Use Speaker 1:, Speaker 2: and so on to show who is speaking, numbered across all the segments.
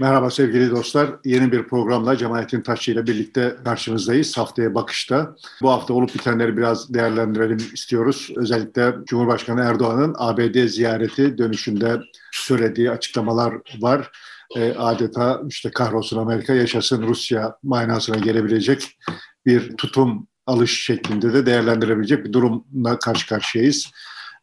Speaker 1: Merhaba sevgili dostlar. Yeni bir programla Cemalettin Taşçı ile birlikte karşınızdayız. Haftaya bakışta. Bu hafta olup bitenleri biraz değerlendirelim istiyoruz. Özellikle Cumhurbaşkanı Erdoğan'ın ABD ziyareti dönüşünde söylediği açıklamalar var. E, adeta işte kahrolsun Amerika, yaşasın Rusya manasına gelebilecek bir tutum alış şeklinde de değerlendirebilecek bir durumla karşı karşıyayız.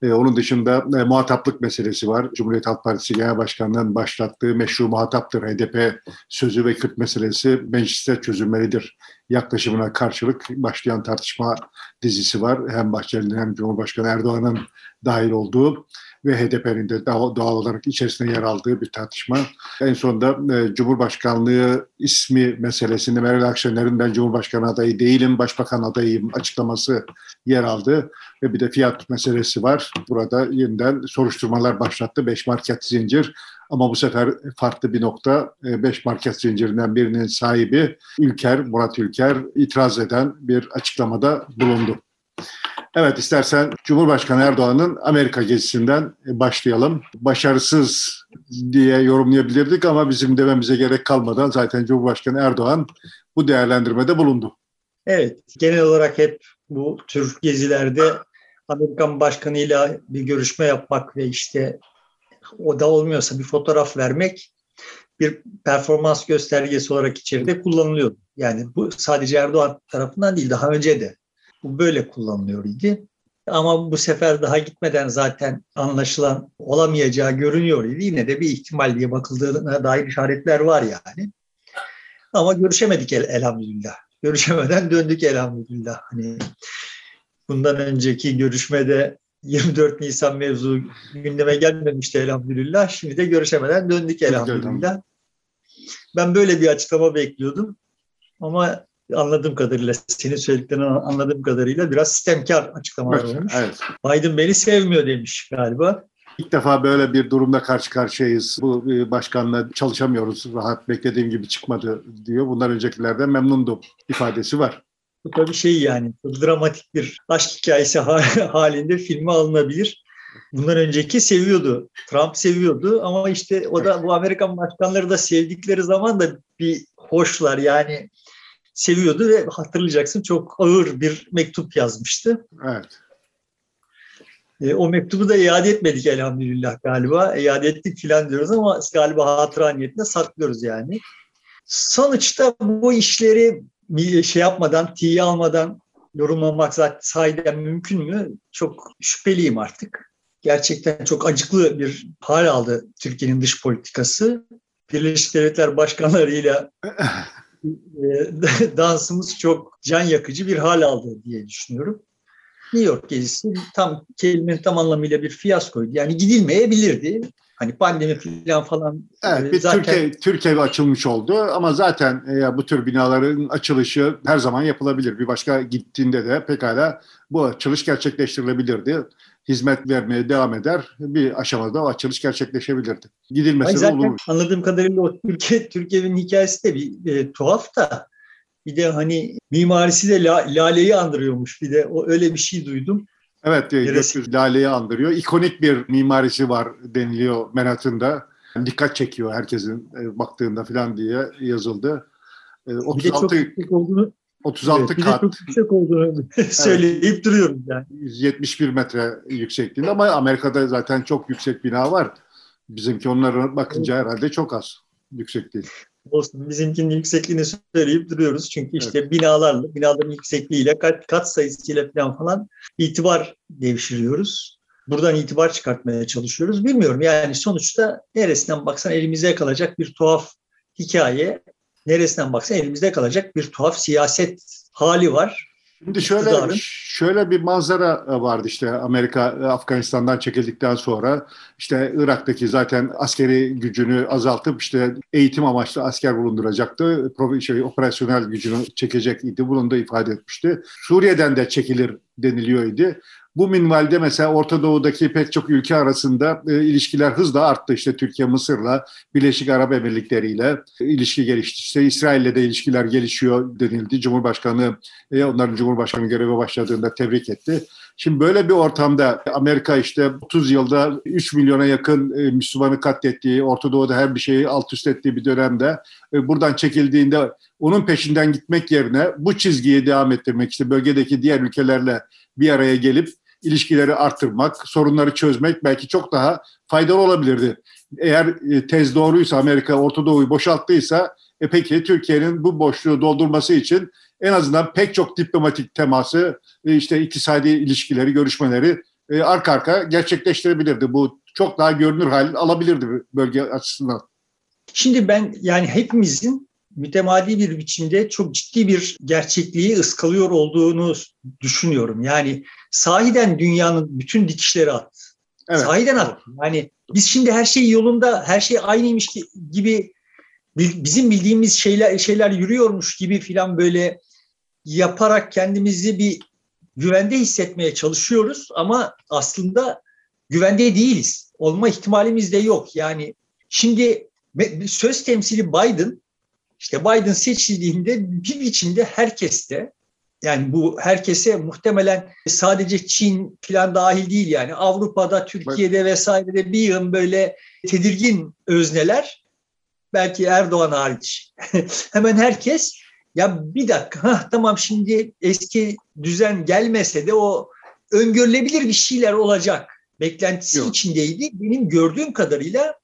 Speaker 1: E, onun dışında e, muhataplık meselesi var. Cumhuriyet Halk Partisi Genel Başkanı'nın başlattığı meşru muhataptır HDP sözü ve Kürt meselesi mecliste çözülmelidir yaklaşımına karşılık başlayan tartışma dizisi var. Hem Bahçeli'nin hem Cumhurbaşkanı Erdoğan'ın dahil olduğu ve HDP'nin de doğal olarak içerisinde yer aldığı bir tartışma. En sonunda e, Cumhurbaşkanlığı ismi meselesinde Meral Akşener'in ben Cumhurbaşkanı adayı değilim, Başbakan adayıyım açıklaması yer aldı. Ve bir de fiyat meselesi var. Burada yeniden soruşturmalar başlattı. Beş market zincir ama bu sefer farklı bir nokta. E, beş market zincirinden birinin sahibi Ülker, Murat Ülker itiraz eden bir açıklamada bulundu. Evet istersen Cumhurbaşkanı Erdoğan'ın Amerika gezisinden başlayalım. Başarısız diye yorumlayabilirdik ama bizim dememize gerek kalmadan zaten Cumhurbaşkanı Erdoğan bu değerlendirmede bulundu.
Speaker 2: Evet, genel olarak hep bu tür gezilerde Amerikan başkanıyla bir görüşme yapmak ve işte o da olmuyorsa bir fotoğraf vermek bir performans göstergesi olarak içeride kullanılıyor. Yani bu sadece Erdoğan tarafından değil daha önce de bu böyle kullanılıyor idi. Ama bu sefer daha gitmeden zaten anlaşılan olamayacağı görünüyor idi. Yine de bir ihtimal diye bakıldığına dair işaretler var yani. Ama görüşemedik el, elhamdülillah. Görüşemeden döndük elhamdülillah. Hani bundan önceki görüşmede 24 Nisan mevzu gündeme gelmemişti elhamdülillah. Şimdi de görüşemeden döndük elhamdülillah. Ben böyle bir açıklama bekliyordum. Ama anladığım kadarıyla, senin söylediklerinden anladığım kadarıyla biraz sistemkar açıklamalar evet, olmuş. Evet. Biden beni sevmiyor demiş galiba.
Speaker 1: İlk defa böyle bir durumda karşı karşıyayız. Bu e, başkanla çalışamıyoruz. Rahat beklediğim gibi çıkmadı diyor. Bundan öncekilerden memnundum ifadesi var.
Speaker 2: Bu tabii şey yani dramatik bir aşk hikayesi halinde filme alınabilir. Bundan önceki seviyordu. Trump seviyordu ama işte o da bu Amerikan başkanları da sevdikleri zaman da bir hoşlar yani seviyordu ve hatırlayacaksın çok ağır bir mektup yazmıştı.
Speaker 1: Evet.
Speaker 2: E, o mektubu da iade etmedik elhamdülillah galiba. İade ettik filan diyoruz ama galiba hatıra niyetinde saklıyoruz yani. Sonuçta bu işleri şey yapmadan, tiye almadan yorumlamak zaten sahiden mümkün mü? Çok şüpheliyim artık. Gerçekten çok acıklı bir hal aldı Türkiye'nin dış politikası. Birleşik Devletler başkanlarıyla e, dansımız çok can yakıcı bir hal aldı diye düşünüyorum. New York gezisi tam kelimenin tam anlamıyla bir fiyaskoydu. Yani gidilmeyebilirdi. Hani pandemi falan falan.
Speaker 1: Evet, bir zaten... Türkiye, Türkiye açılmış oldu ama zaten e, bu tür binaların açılışı her zaman yapılabilir. Bir başka gittiğinde de pekala bu açılış gerçekleştirilebilirdi. Hizmet vermeye devam eder. Bir aşamada o açılış gerçekleşebilirdi. Gidilmesi zaten olur.
Speaker 2: Anladığım kadarıyla o Türkiye, Türkiye'nin hikayesi de bir e, tuhaf da bir de hani mimarisi de la, laleyi andırıyormuş. Bir de o öyle bir şey duydum.
Speaker 1: Evet, e, gökyüzü laleyi andırıyor. İkonik bir mimarisi var deniliyor Manhattan'da. Dikkat çekiyor herkesin e, baktığında falan diye yazıldı.
Speaker 2: 36 e, bir de çok olduğunu
Speaker 1: 36 evet, kat.
Speaker 2: çok yüksek olduğunu söyleyip evet. duruyorum yani.
Speaker 1: 171 metre yüksekliğinde ama Amerika'da zaten çok yüksek bina var. Bizimki onlara bakınca evet. herhalde çok az yüksekliği
Speaker 2: olsun. Bizimkinin yüksekliğini söyleyip duruyoruz. Çünkü işte evet. binalarla, binaların yüksekliğiyle, kat, kat sayısıyla falan falan itibar devşiriyoruz. Buradan itibar çıkartmaya çalışıyoruz. Bilmiyorum yani sonuçta neresinden baksan elimize kalacak bir tuhaf hikaye, neresinden baksan elimizde kalacak bir tuhaf siyaset hali var.
Speaker 1: Şimdi şöyle şöyle bir manzara vardı işte Amerika Afganistan'dan çekildikten sonra işte Irak'taki zaten askeri gücünü azaltıp işte eğitim amaçlı asker bulunduracaktı. Şey, operasyonel gücünü çekecek idi. Bunu da ifade etmişti. Suriye'den de çekilir deniliyordu. Bu minvalde mesela Orta Doğu'daki pek çok ülke arasında e, ilişkiler hızla arttı. İşte Türkiye Mısır'la, Birleşik Arap Emirlikleri ile ilişki gelişti. İşte İsrail'le de ilişkiler gelişiyor denildi. Cumhurbaşkanı, e, onların Cumhurbaşkanı göreve başladığında tebrik etti. Şimdi böyle bir ortamda Amerika işte 30 yılda 3 milyona yakın e, Müslümanı katlettiği, Orta Doğu'da her bir şeyi alt üst ettiği bir dönemde e, buradan çekildiğinde onun peşinden gitmek yerine bu çizgiyi devam ettirmek, işte bölgedeki diğer ülkelerle bir araya gelip ilişkileri arttırmak, sorunları çözmek belki çok daha faydalı olabilirdi. Eğer e, tez doğruysa Amerika Orta Doğu'yu boşalttıysa e peki Türkiye'nin bu boşluğu doldurması için en azından pek çok diplomatik teması, e, işte iktisadi ilişkileri, görüşmeleri e, arka arka gerçekleştirebilirdi. Bu çok daha görünür hal alabilirdi bölge açısından.
Speaker 2: Şimdi ben yani hepimizin mütemadi bir biçimde çok ciddi bir gerçekliği ıskalıyor olduğunu düşünüyorum. Yani sahiden dünyanın bütün dikişleri attı. Evet. Sahiden attı. Yani biz şimdi her şey yolunda, her şey aynıymış gibi bizim bildiğimiz şeyler şeyler yürüyormuş gibi filan böyle yaparak kendimizi bir güvende hissetmeye çalışıyoruz ama aslında güvende değiliz. Olma ihtimalimiz de yok. Yani şimdi söz temsili Biden işte Biden seçildiğinde bir biçimde herkeste yani bu herkese muhtemelen sadece Çin falan dahil değil yani Avrupa'da, Türkiye'de vesairede bir yığın böyle tedirgin özneler belki Erdoğan hariç hemen herkes ya bir dakika ha tamam şimdi eski düzen gelmese de o öngörülebilir bir şeyler olacak beklentisi Yok. içindeydi. Benim gördüğüm kadarıyla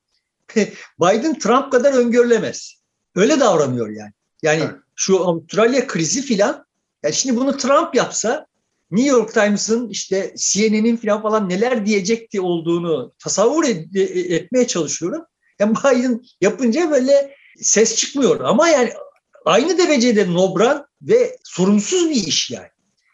Speaker 2: Biden Trump kadar öngörülemez. Öyle davranıyor yani. Yani evet. şu Avustralya krizi filan yani şimdi bunu Trump yapsa New York Times'ın işte CNN'in falan falan neler diyecekti olduğunu tasavvur et, etmeye çalışıyorum. Yani Biden yapınca böyle ses çıkmıyor ama yani aynı derecede nobran ve sorumsuz bir iş yani.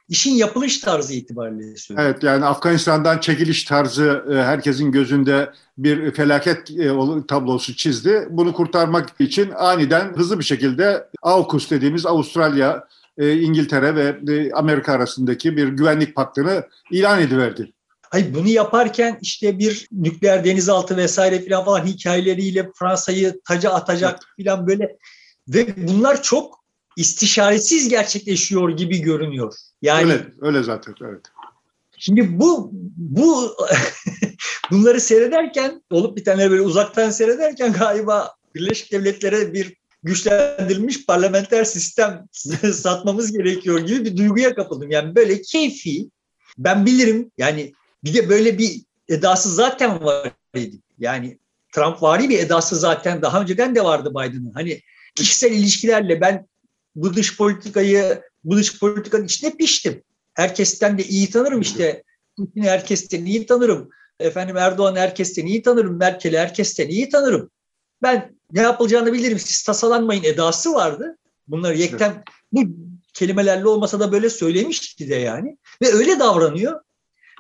Speaker 2: İşin yapılış tarzı itibariyle
Speaker 1: söylüyorum. Evet yani Afganistan'dan çekiliş tarzı e, herkesin gözünde bir felaket e, tablosu çizdi. Bunu kurtarmak için aniden hızlı bir şekilde AUKUS dediğimiz Avustralya, e, İngiltere ve Amerika arasındaki bir güvenlik paktını ilan ediverdi.
Speaker 2: Hayır bunu yaparken işte bir nükleer denizaltı vesaire falan falan hikayeleriyle Fransa'yı taca atacak falan böyle ve bunlar çok istişaresiz gerçekleşiyor gibi görünüyor.
Speaker 1: Yani öyle, öyle zaten evet.
Speaker 2: Şimdi bu bu bunları seyrederken olup tane böyle uzaktan seyrederken galiba Birleşik Devletlere bir güçlendirilmiş parlamenter sistem satmamız gerekiyor gibi bir duyguya kapıldım. Yani böyle keyfi ben bilirim yani bir de böyle bir edası zaten var idi. Yani Trump vari bir edası zaten daha önceden de vardı Biden'ın. Hani kişisel ilişkilerle ben bu dış politikayı, bu dış politikanın içine piştim. Herkesten de iyi tanırım işte. Putin'i herkesten iyi tanırım. Efendim Erdoğan herkesten iyi tanırım. Merkel'i herkesten iyi tanırım. Ben ne yapılacağını bilirim. Siz tasalanmayın edası vardı. Bunları yekten bu kelimelerle olmasa da böyle söylemişti de yani. Ve öyle davranıyor.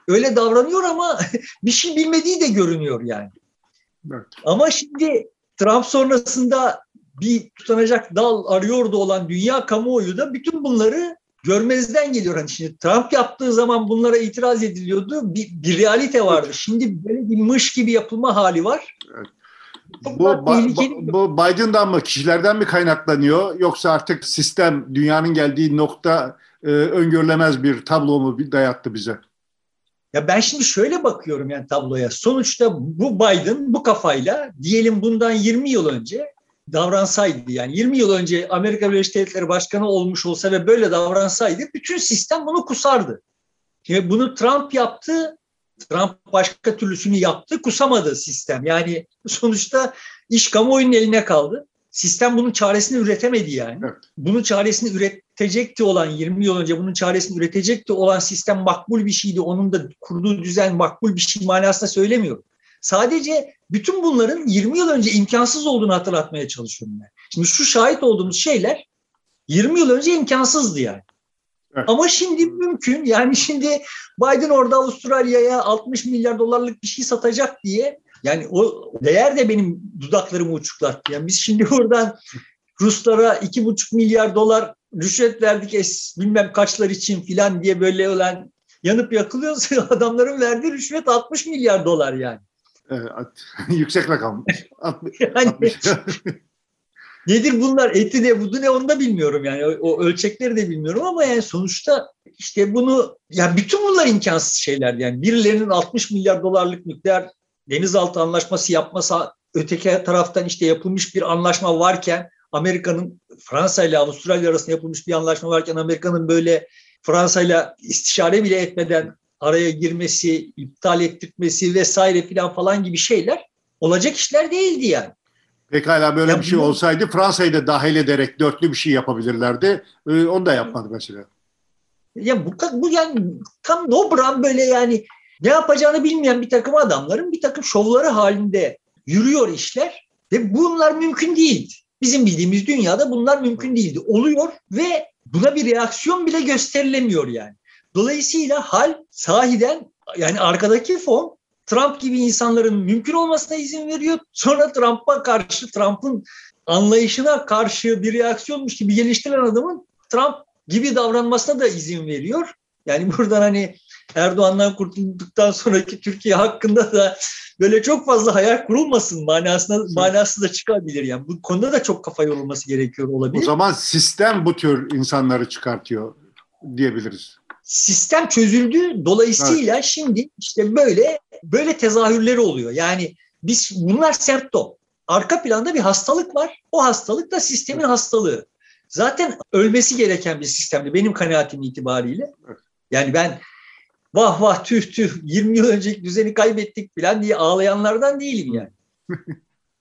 Speaker 2: Öyle davranıyor ama bir şey bilmediği de görünüyor yani. Evet. Ama şimdi Trump sonrasında bir tutanacak dal arıyordu olan dünya kamuoyu da bütün bunları görmezden geliyor. Hani şimdi Trump yaptığı zaman bunlara itiraz ediliyordu. Bir, bir realite vardı. Şimdi böyle bir mış gibi yapılma hali var. Evet.
Speaker 1: Bu, ba, bu Biden'dan mı, kişilerden mi kaynaklanıyor yoksa artık sistem dünyanın geldiği nokta e, öngörülemez bir tablo mu dayattı bize?
Speaker 2: Ya ben şimdi şöyle bakıyorum yani tabloya. Sonuçta bu Biden bu kafayla diyelim bundan 20 yıl önce davransaydı yani 20 yıl önce Amerika Birleşik Devletleri Başkanı olmuş olsa ve böyle davransaydı bütün sistem bunu kusardı. Şimdi bunu Trump yaptı. Trump başka türlüsünü yaptı. Kusamadı sistem. Yani sonuçta iş kamuoyunun eline kaldı. Sistem bunun çaresini üretemedi yani. Evet. Bunun çaresini üretecekti olan 20 yıl önce bunun çaresini üretecekti olan sistem makbul bir şeydi. Onun da kurduğu düzen makbul bir şey manasında söylemiyorum. Sadece bütün bunların 20 yıl önce imkansız olduğunu hatırlatmaya çalışıyorum ben. Şimdi şu şahit olduğumuz şeyler 20 yıl önce imkansızdı yani. Evet. Ama şimdi mümkün. Yani şimdi Biden orada Avustralya'ya 60 milyar dolarlık bir şey satacak diye yani o değer de benim dudaklarımı uçuklattı. Yani biz şimdi buradan Ruslara 2,5 milyar dolar rüşvet verdik es, bilmem kaçlar için filan diye böyle olan yanıp yakılıyoruz. Adamların verdiği rüşvet 60 milyar dolar yani.
Speaker 1: Evet, yüksek rakam. 60,
Speaker 2: yani, Nedir bunlar? Eti ne, budu ne onu da bilmiyorum yani. O, o ölçekleri de bilmiyorum ama yani sonuçta işte bunu yani bütün bunlar imkansız şeyler yani. Birilerinin 60 milyar dolarlık nükleer denizaltı anlaşması yapması öteki taraftan işte yapılmış bir anlaşma varken Amerika'nın Fransa ile Avustralya arasında yapılmış bir anlaşma varken Amerika'nın böyle Fransa ile istişare bile etmeden araya girmesi, iptal ettirmesi vesaire filan falan gibi şeyler olacak işler değildi yani.
Speaker 1: Pekala böyle ya bir şey olsaydı Fransa'yı da dahil ederek dörtlü bir şey yapabilirlerdi. Ee, onu da yapmadı mesela.
Speaker 2: Ya bu, bu yani tam nobran böyle yani ne yapacağını bilmeyen bir takım adamların bir takım şovları halinde yürüyor işler ve bunlar mümkün değil. Bizim bildiğimiz dünyada bunlar mümkün değildi. Oluyor ve buna bir reaksiyon bile gösterilemiyor yani. Dolayısıyla hal sahiden yani arkadaki fon Trump gibi insanların mümkün olmasına izin veriyor. Sonra Trump'a karşı, Trump'ın anlayışına karşı bir reaksiyonmuş gibi geliştirilen adamın Trump gibi davranmasına da izin veriyor. Yani buradan hani Erdoğan'dan kurtulduktan sonraki Türkiye hakkında da böyle çok fazla hayal kurulmasın manasına manası da çıkabilir yani. Bu konuda da çok kafa yorulması gerekiyor olabilir.
Speaker 1: O zaman sistem bu tür insanları çıkartıyor diyebiliriz.
Speaker 2: Sistem çözüldü. Dolayısıyla evet. şimdi işte böyle böyle tezahürleri oluyor. Yani biz bunlar semptom. Arka planda bir hastalık var. O hastalık da sistemin hastalığı. Zaten ölmesi gereken bir sistemdi benim kanaatim itibariyle. Yani ben vah vah tüh tüh 20 yıl önceki düzeni kaybettik falan diye ağlayanlardan değilim yani.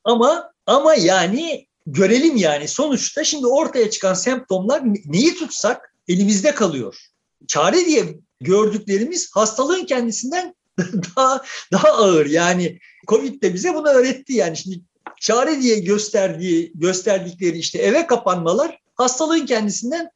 Speaker 2: ama ama yani görelim yani sonuçta şimdi ortaya çıkan semptomlar neyi tutsak elimizde kalıyor. Çare diye gördüklerimiz hastalığın kendisinden daha daha ağır. Yani Covid de bize bunu öğretti yani şimdi çare diye gösterdiği gösterdikleri işte eve kapanmalar hastalığın kendisinden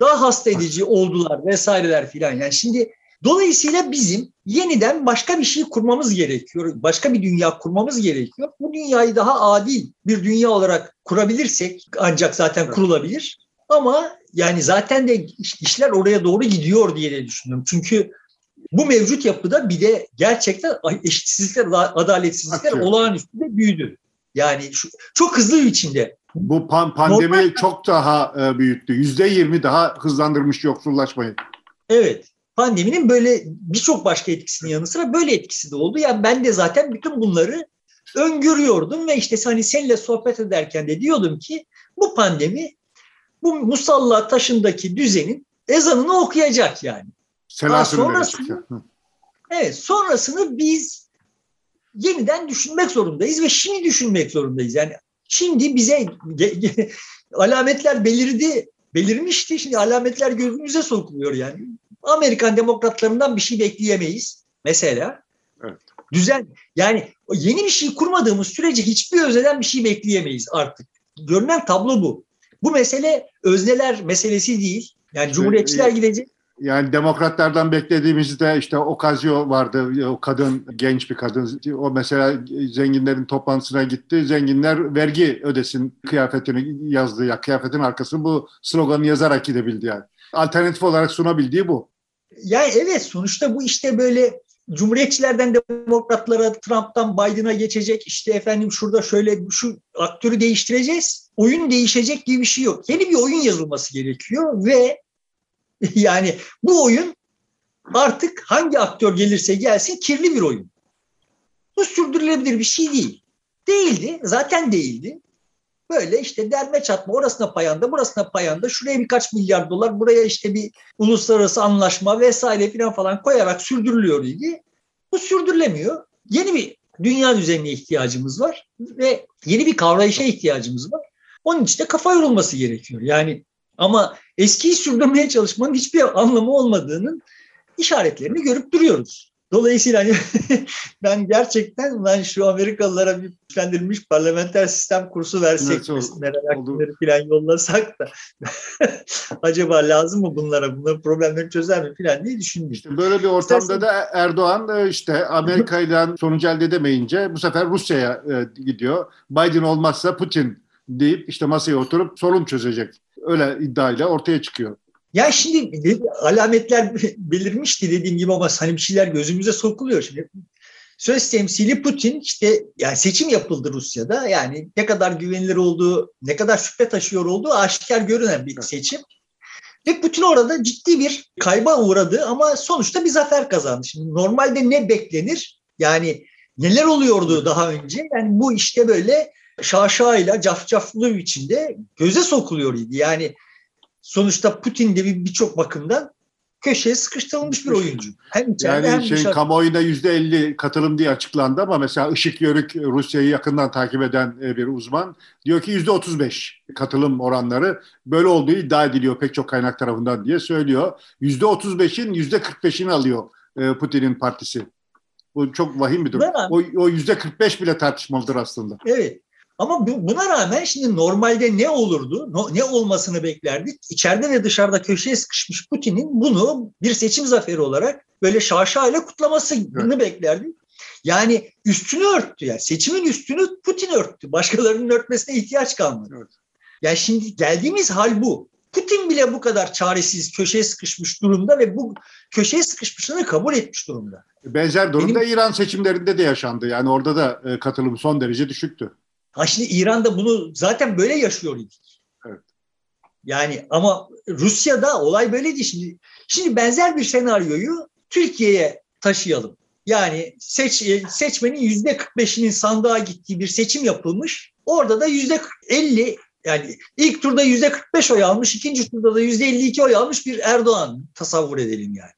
Speaker 2: daha hasta edici oldular vesaireler filan. Yani şimdi dolayısıyla bizim yeniden başka bir şey kurmamız gerekiyor. Başka bir dünya kurmamız gerekiyor. Bu dünyayı daha adil bir dünya olarak kurabilirsek ancak zaten kurulabilir. Ama yani zaten de işler oraya doğru gidiyor diye de düşünüyorum. Çünkü bu mevcut yapıda bir de gerçekten eşitsizlikler, adaletsizlikler olağanüstü de büyüdü. Yani şu, çok hızlı bir biçimde.
Speaker 1: Bu pan pandemi Normal, çok daha e, büyüttü. Yüzde yirmi daha hızlandırmış yoksullaşmayı.
Speaker 2: Evet. Pandeminin böyle birçok başka etkisinin yanı sıra böyle etkisi de oldu. Yani ben de zaten bütün bunları öngörüyordum ve işte hani seninle sohbet ederken de diyordum ki bu pandemi bu musalla taşındaki düzenin ezanını okuyacak yani.
Speaker 1: Selasını sonrasını,
Speaker 2: evet, sonrasını biz yeniden düşünmek zorundayız ve şimdi düşünmek zorundayız. Yani şimdi bize alametler belirdi, belirmişti. Şimdi alametler gözümüze sokuluyor yani. Amerikan demokratlarından bir şey bekleyemeyiz mesela. Evet. Düzen yani yeni bir şey kurmadığımız sürece hiçbir özneden bir şey bekleyemeyiz artık. Görünen tablo bu. Bu mesele özneler meselesi değil. Yani cumhuriyetçiler gidecek.
Speaker 1: Yani demokratlardan beklediğimizde işte Okazio vardı, o kadın, genç bir kadın. O mesela zenginlerin toplantısına gitti. Zenginler vergi ödesin kıyafetini yazdı. Ya kıyafetin arkasını bu sloganı yazarak gidebildi yani. Alternatif olarak sunabildiği bu.
Speaker 2: Yani evet sonuçta bu işte böyle Cumhuriyetçilerden demokratlara, Trump'tan Biden'a geçecek. İşte efendim şurada şöyle şu aktörü değiştireceğiz. Oyun değişecek gibi bir şey yok. Yeni bir oyun yazılması gerekiyor ve yani bu oyun artık hangi aktör gelirse gelsin kirli bir oyun. Bu sürdürülebilir bir şey değil. Değildi. Zaten değildi. Böyle işte derme çatma orasına payanda burasına payanda şuraya birkaç milyar dolar buraya işte bir uluslararası anlaşma vesaire falan falan koyarak sürdürülüyor idi. Bu sürdürülemiyor. Yeni bir dünya düzenine ihtiyacımız var ve yeni bir kavrayışa ihtiyacımız var. Onun için de kafa yorulması gerekiyor. Yani ama eskiyi sürdürmeye çalışmanın hiçbir anlamı olmadığının işaretlerini görüp duruyoruz. Dolayısıyla hani ben gerçekten ben şu Amerikalılara bir güçlendirilmiş parlamenter sistem kursu versek evet, merakları falan yollasak da acaba lazım mı bunlara bunların problemleri çözer mi falan diye düşündüm. İşte
Speaker 1: böyle bir ortamda İstersen... da Erdoğan işte Amerika ile sonucu elde edemeyince bu sefer Rusya'ya e, gidiyor. Biden olmazsa Putin deyip işte masaya oturup sorun çözecek. Öyle iddiayla ortaya çıkıyor.
Speaker 2: Ya şimdi alametler belirmişti dediğim gibi ama hani bir şeyler gözümüze sokuluyor. Şimdi söz temsili Putin işte yani seçim yapıldı Rusya'da. Yani ne kadar güvenilir olduğu, ne kadar şüphe taşıyor olduğu aşikar görünen bir seçim. Ve Putin orada ciddi bir kayba uğradı ama sonuçta bir zafer kazandı. Şimdi normalde ne beklenir? Yani neler oluyordu daha önce? Yani bu işte böyle şaşayla cafcaflı bir biçimde göze sokuluyor idi. Yani sonuçta Putin de birçok bakımdan köşeye sıkıştırılmış bir oyuncu.
Speaker 1: Hem yani hem şey, dışarı... kamuoyunda yüzde elli katılım diye açıklandı ama mesela Işık Yörük Rusya'yı yakından takip eden e, bir uzman diyor ki yüzde otuz beş katılım oranları böyle olduğu iddia ediliyor pek çok kaynak tarafından diye söylüyor. Yüzde otuz beşin yüzde kırk beşini alıyor e, Putin'in partisi. Bu çok vahim bir durum. O yüzde kırk beş bile tartışmalıdır aslında.
Speaker 2: Evet. Ama buna rağmen şimdi normalde ne olurdu, ne olmasını beklerdik? İçeride ve dışarıda köşeye sıkışmış Putin'in bunu bir seçim zaferi olarak böyle şaşayla kutlamasını evet. beklerdik. Yani üstünü örttü yani seçimin üstünü Putin örttü. Başkalarının örtmesine ihtiyaç kalmadı. Evet. Yani şimdi geldiğimiz hal bu. Putin bile bu kadar çaresiz, köşeye sıkışmış durumda ve bu köşeye sıkışmışlığını kabul etmiş durumda.
Speaker 1: Benzer durumda Benim, İran seçimlerinde de yaşandı. Yani orada da e, katılım son derece düşüktü.
Speaker 2: Ha şimdi İran'da bunu zaten böyle yaşıyor idik. Evet. Yani ama Rusya'da olay böyle değil. Şimdi, şimdi benzer bir senaryoyu Türkiye'ye taşıyalım. Yani seç, seçmenin yüzde 45'inin sandığa gittiği bir seçim yapılmış. Orada da yüzde 50 yani ilk turda yüzde 45 oy almış, ikinci turda da yüzde 52 oy almış bir Erdoğan tasavvur edelim yani.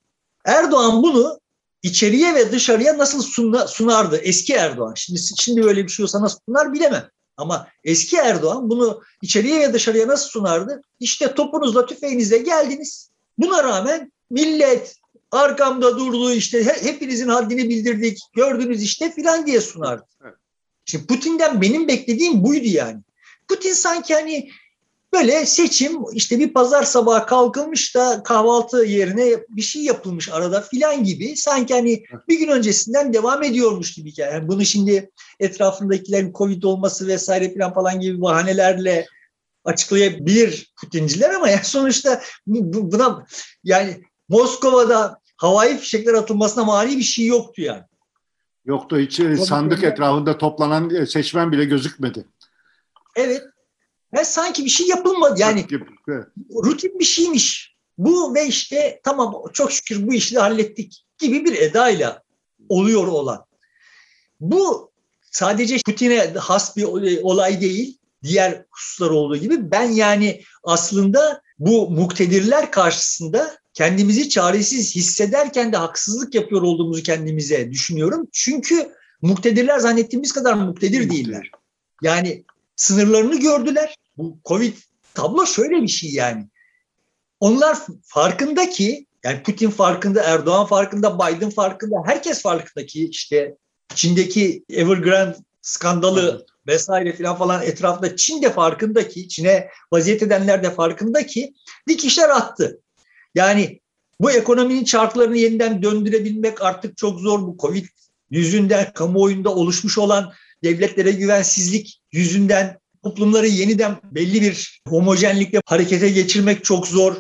Speaker 2: Erdoğan bunu içeriye ve dışarıya nasıl sunardı eski Erdoğan? Şimdi şimdi böyle bir şey olsa nasıl sunar bilemem. Ama eski Erdoğan bunu içeriye ve dışarıya nasıl sunardı? İşte topunuzla tüfeğinizle geldiniz. Buna rağmen millet arkamda durdu işte hepinizin haddini bildirdik gördünüz işte filan diye sunardı. Şimdi Putin'den benim beklediğim buydu yani. Putin sanki hani Böyle seçim işte bir pazar sabahı kalkılmış da kahvaltı yerine bir şey yapılmış arada filan gibi sanki hani bir gün öncesinden devam ediyormuş gibi. Yani bunu şimdi etrafındakilerin Covid olması vesaire filan falan gibi bahanelerle açıklayabilir Putinciler ama yani sonuçta buna yani Moskova'da havai fişekler atılmasına mani bir şey yoktu yani.
Speaker 1: Yoktu hiç sandık etrafında toplanan e, seçmen bile gözükmedi.
Speaker 2: Evet ve sanki bir şey yapılmadı. Yani rutin bir şeymiş. Bu ve işte tamam çok şükür bu işi de hallettik gibi bir edayla oluyor olan. Bu sadece Putin'e has bir olay değil. Diğer hususlar olduğu gibi ben yani aslında bu muktedirler karşısında kendimizi çaresiz hissederken de haksızlık yapıyor olduğumuzu kendimize düşünüyorum. Çünkü muktedirler zannettiğimiz kadar muktedir değiller. Yani sınırlarını gördüler. Bu Covid tablo şöyle bir şey yani. Onlar farkında ki yani Putin farkında, Erdoğan farkında, Biden farkında, herkes farkında ki işte Çin'deki Evergrande skandalı vesaire filan falan etrafında Çin de farkında ki, Çin'e vaziyet edenler de farkında ki dikişler attı. Yani bu ekonominin çarklarını yeniden döndürebilmek artık çok zor. Bu Covid yüzünden kamuoyunda oluşmuş olan devletlere güvensizlik yüzünden toplumları yeniden belli bir homojenlikle harekete geçirmek çok zor.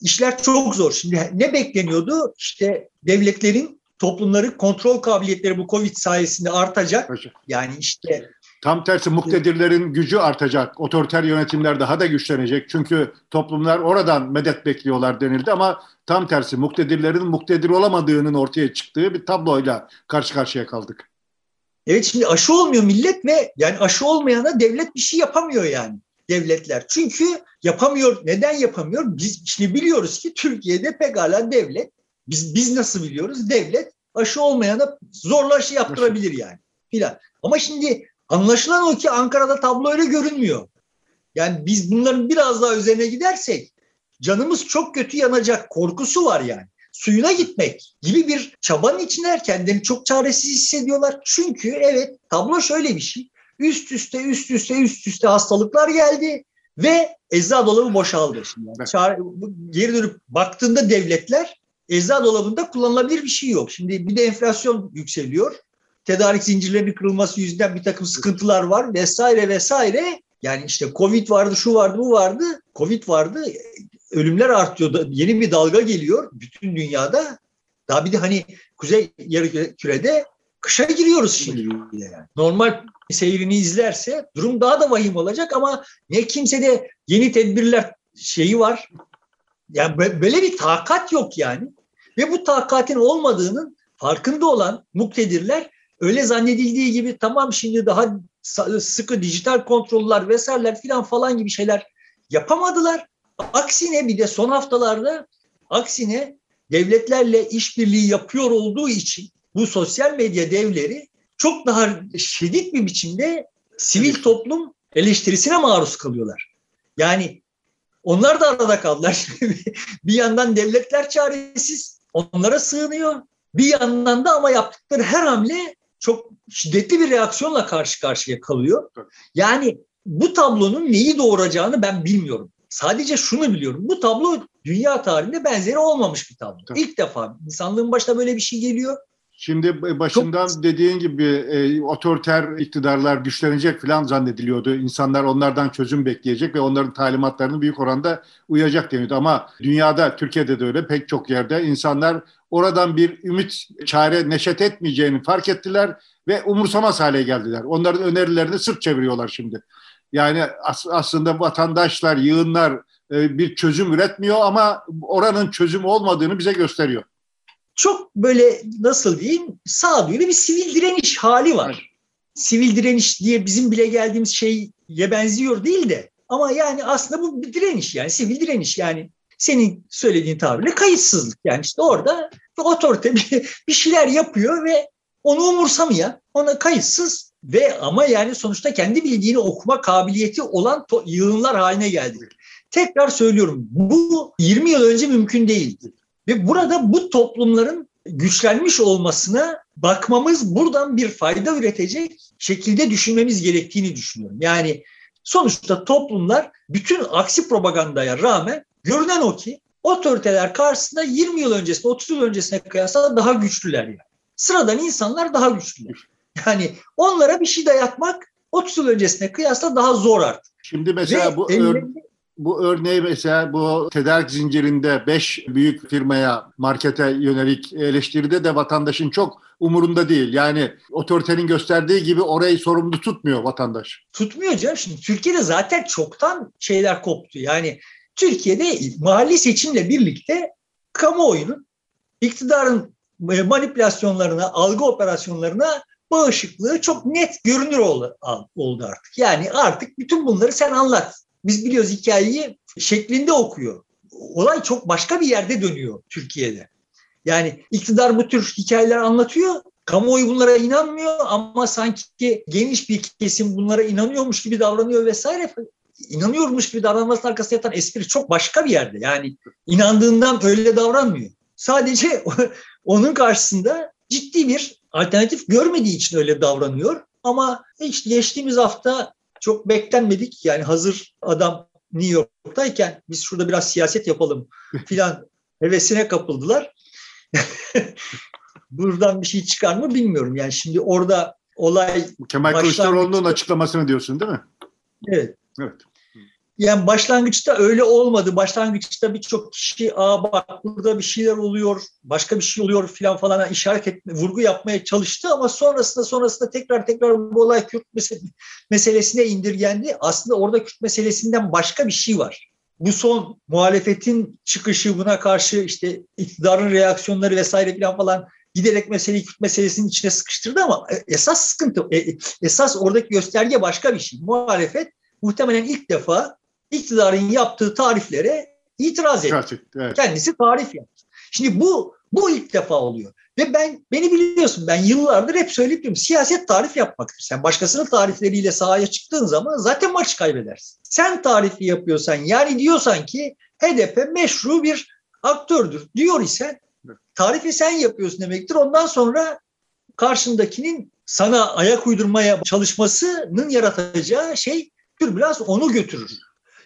Speaker 2: İşler çok zor. Şimdi ne bekleniyordu? İşte devletlerin toplumları kontrol kabiliyetleri bu Covid sayesinde artacak. Yani işte
Speaker 1: Tam tersi muktedirlerin gücü artacak. Otoriter yönetimler daha da güçlenecek. Çünkü toplumlar oradan medet bekliyorlar denildi ama tam tersi muktedirlerin muktedir olamadığının ortaya çıktığı bir tabloyla karşı karşıya kaldık.
Speaker 2: Evet şimdi aşı olmuyor millet ve yani aşı olmayana devlet bir şey yapamıyor yani devletler. Çünkü yapamıyor. Neden yapamıyor? Biz şimdi biliyoruz ki Türkiye'de pekala devlet biz biz nasıl biliyoruz? Devlet aşı olmayana zorla aşı yaptırabilir yani filan. Ama şimdi anlaşılan o ki Ankara'da tablo öyle görünmüyor. Yani biz bunların biraz daha üzerine gidersek canımız çok kötü yanacak korkusu var yani suyuna gitmek gibi bir çabanın içine kendilerini çok çaresiz hissediyorlar. Çünkü evet tablo şöyle bir şey. Üst üste üst üste üst üste hastalıklar geldi ve ecza dolabı boşaldı. Şimdi yani çare, geri dönüp baktığında devletler ecza dolabında kullanılabilir bir şey yok. Şimdi bir de enflasyon yükseliyor. Tedarik zincirlerinin kırılması yüzünden bir takım sıkıntılar var vesaire vesaire. Yani işte Covid vardı, şu vardı, bu vardı. Covid vardı ölümler artıyor. Yeni bir dalga geliyor bütün dünyada. Daha bir de hani kuzey yarı kürede kışa giriyoruz şimdi. Yani. Normal seyrini izlerse durum daha da vahim olacak ama ne kimsede yeni tedbirler şeyi var. Yani böyle bir takat yok yani. Ve bu takatin olmadığının farkında olan muktedirler öyle zannedildiği gibi tamam şimdi daha sıkı dijital kontroller vesaireler filan falan gibi şeyler yapamadılar. Aksine bir de son haftalarda aksine devletlerle işbirliği yapıyor olduğu için bu sosyal medya devleri çok daha şiddet bir biçimde sivil toplum eleştirisine maruz kalıyorlar. Yani onlar da arada kaldılar. bir yandan devletler çaresiz, onlara sığınıyor. Bir yandan da ama yaptıkları her hamle çok şiddetli bir reaksiyonla karşı karşıya kalıyor. Yani bu tablonun neyi doğuracağını ben bilmiyorum. Sadece şunu biliyorum. Bu tablo dünya tarihinde benzeri olmamış bir tablo. İlk defa insanlığın başına böyle bir şey geliyor.
Speaker 1: Şimdi başından Çok... dediğin gibi e, otoriter iktidarlar güçlenecek falan zannediliyordu. İnsanlar onlardan çözüm bekleyecek ve onların talimatlarını büyük oranda uyacak deniyordu. Ama dünyada, Türkiye'de de öyle pek çok yerde insanlar oradan bir ümit, çare neşet etmeyeceğini fark ettiler ve umursamaz hale geldiler. Onların önerilerini sırt çeviriyorlar şimdi. Yani as- aslında vatandaşlar, yığınlar e, bir çözüm üretmiyor ama oranın çözüm olmadığını bize gösteriyor.
Speaker 2: Çok böyle nasıl diyeyim sağduyulu bir sivil direniş hali var. Sivil direniş diye bizim bile geldiğimiz şeye benziyor değil de. Ama yani aslında bu bir direniş yani sivil direniş yani. Senin söylediğin tabirle kayıtsızlık yani. İşte orada otorite bir, bir şeyler yapıyor ve onu umursamıyor. Ona kayıtsız ve ama yani sonuçta kendi bildiğini okuma kabiliyeti olan yığınlar haline geldi. Tekrar söylüyorum bu 20 yıl önce mümkün değildi. Ve burada bu toplumların güçlenmiş olmasına bakmamız buradan bir fayda üretecek şekilde düşünmemiz gerektiğini düşünüyorum. Yani sonuçta toplumlar bütün aksi propagandaya rağmen görünen o ki otoriteler karşısında 20 yıl öncesine 30 yıl öncesine kıyasla daha güçlüler yani. Sıradan insanlar daha güçlüler. Yani onlara bir şey dayatmak 30 yıl öncesine kıyasla daha zor artık.
Speaker 1: Şimdi mesela Ve bu ellerinde bu örneği mesela bu tedarik zincirinde beş büyük firmaya, markete yönelik eleştiride de vatandaşın çok umurunda değil. Yani otoritenin gösterdiği gibi orayı sorumlu tutmuyor vatandaş.
Speaker 2: Tutmuyor canım. Şimdi Türkiye'de zaten çoktan şeyler koptu. Yani Türkiye'de mahalli seçimle birlikte kamuoyunun iktidarın manipülasyonlarına, algı operasyonlarına bağışıklığı çok net görünür oldu, oldu artık. Yani artık bütün bunları sen anlat biz biliyoruz hikayeyi şeklinde okuyor. Olay çok başka bir yerde dönüyor Türkiye'de. Yani iktidar bu tür hikayeler anlatıyor. Kamuoyu bunlara inanmıyor ama sanki geniş bir kesim bunlara inanıyormuş gibi davranıyor vesaire. İnanıyormuş gibi davranmasının arkasında yatan espri çok başka bir yerde. Yani inandığından öyle davranmıyor. Sadece onun karşısında ciddi bir alternatif görmediği için öyle davranıyor. Ama işte geçtiğimiz hafta çok beklenmedik. Yani hazır adam New York'tayken biz şurada biraz siyaset yapalım filan hevesine kapıldılar. Buradan bir şey çıkar mı bilmiyorum. Yani şimdi orada olay...
Speaker 1: Kemal Kılıçdaroğlu'nun açıklamasını diyorsun değil mi?
Speaker 2: Evet. Evet. Yani başlangıçta öyle olmadı. Başlangıçta birçok kişi aa bak burada bir şeyler oluyor, başka bir şey oluyor filan falan işaret etme, vurgu yapmaya çalıştı ama sonrasında sonrasında tekrar tekrar bu olay Kürt meselesine indirgendi. Aslında orada Kürt meselesinden başka bir şey var. Bu son muhalefetin çıkışı buna karşı işte iktidarın reaksiyonları vesaire filan falan giderek meseleyi Kürt meselesinin içine sıkıştırdı ama esas sıkıntı, e, esas oradaki gösterge başka bir şey. Muhalefet muhtemelen ilk defa iktidarın yaptığı tariflere itiraz etti. Evet. Kendisi tarif yaptı. Şimdi bu bu ilk defa oluyor. Ve ben beni biliyorsun ben yıllardır hep söyleyip diyorum siyaset tarif yapmaktır. Sen başkasının tarifleriyle sahaya çıktığın zaman zaten maç kaybedersin. Sen tarifi yapıyorsan yani diyorsan ki HDP meşru bir aktördür diyor ise tarifi sen yapıyorsun demektir. Ondan sonra karşındakinin sana ayak uydurmaya çalışmasının yaratacağı şey biraz onu götürür.